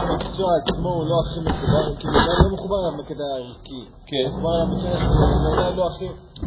המקצוע עצמו הוא לא הכי מחובר, כאילו הוא לא מחובר לקטע הערכי. כן. מחובר למקצוע שלו, הוא אולי לא הכי,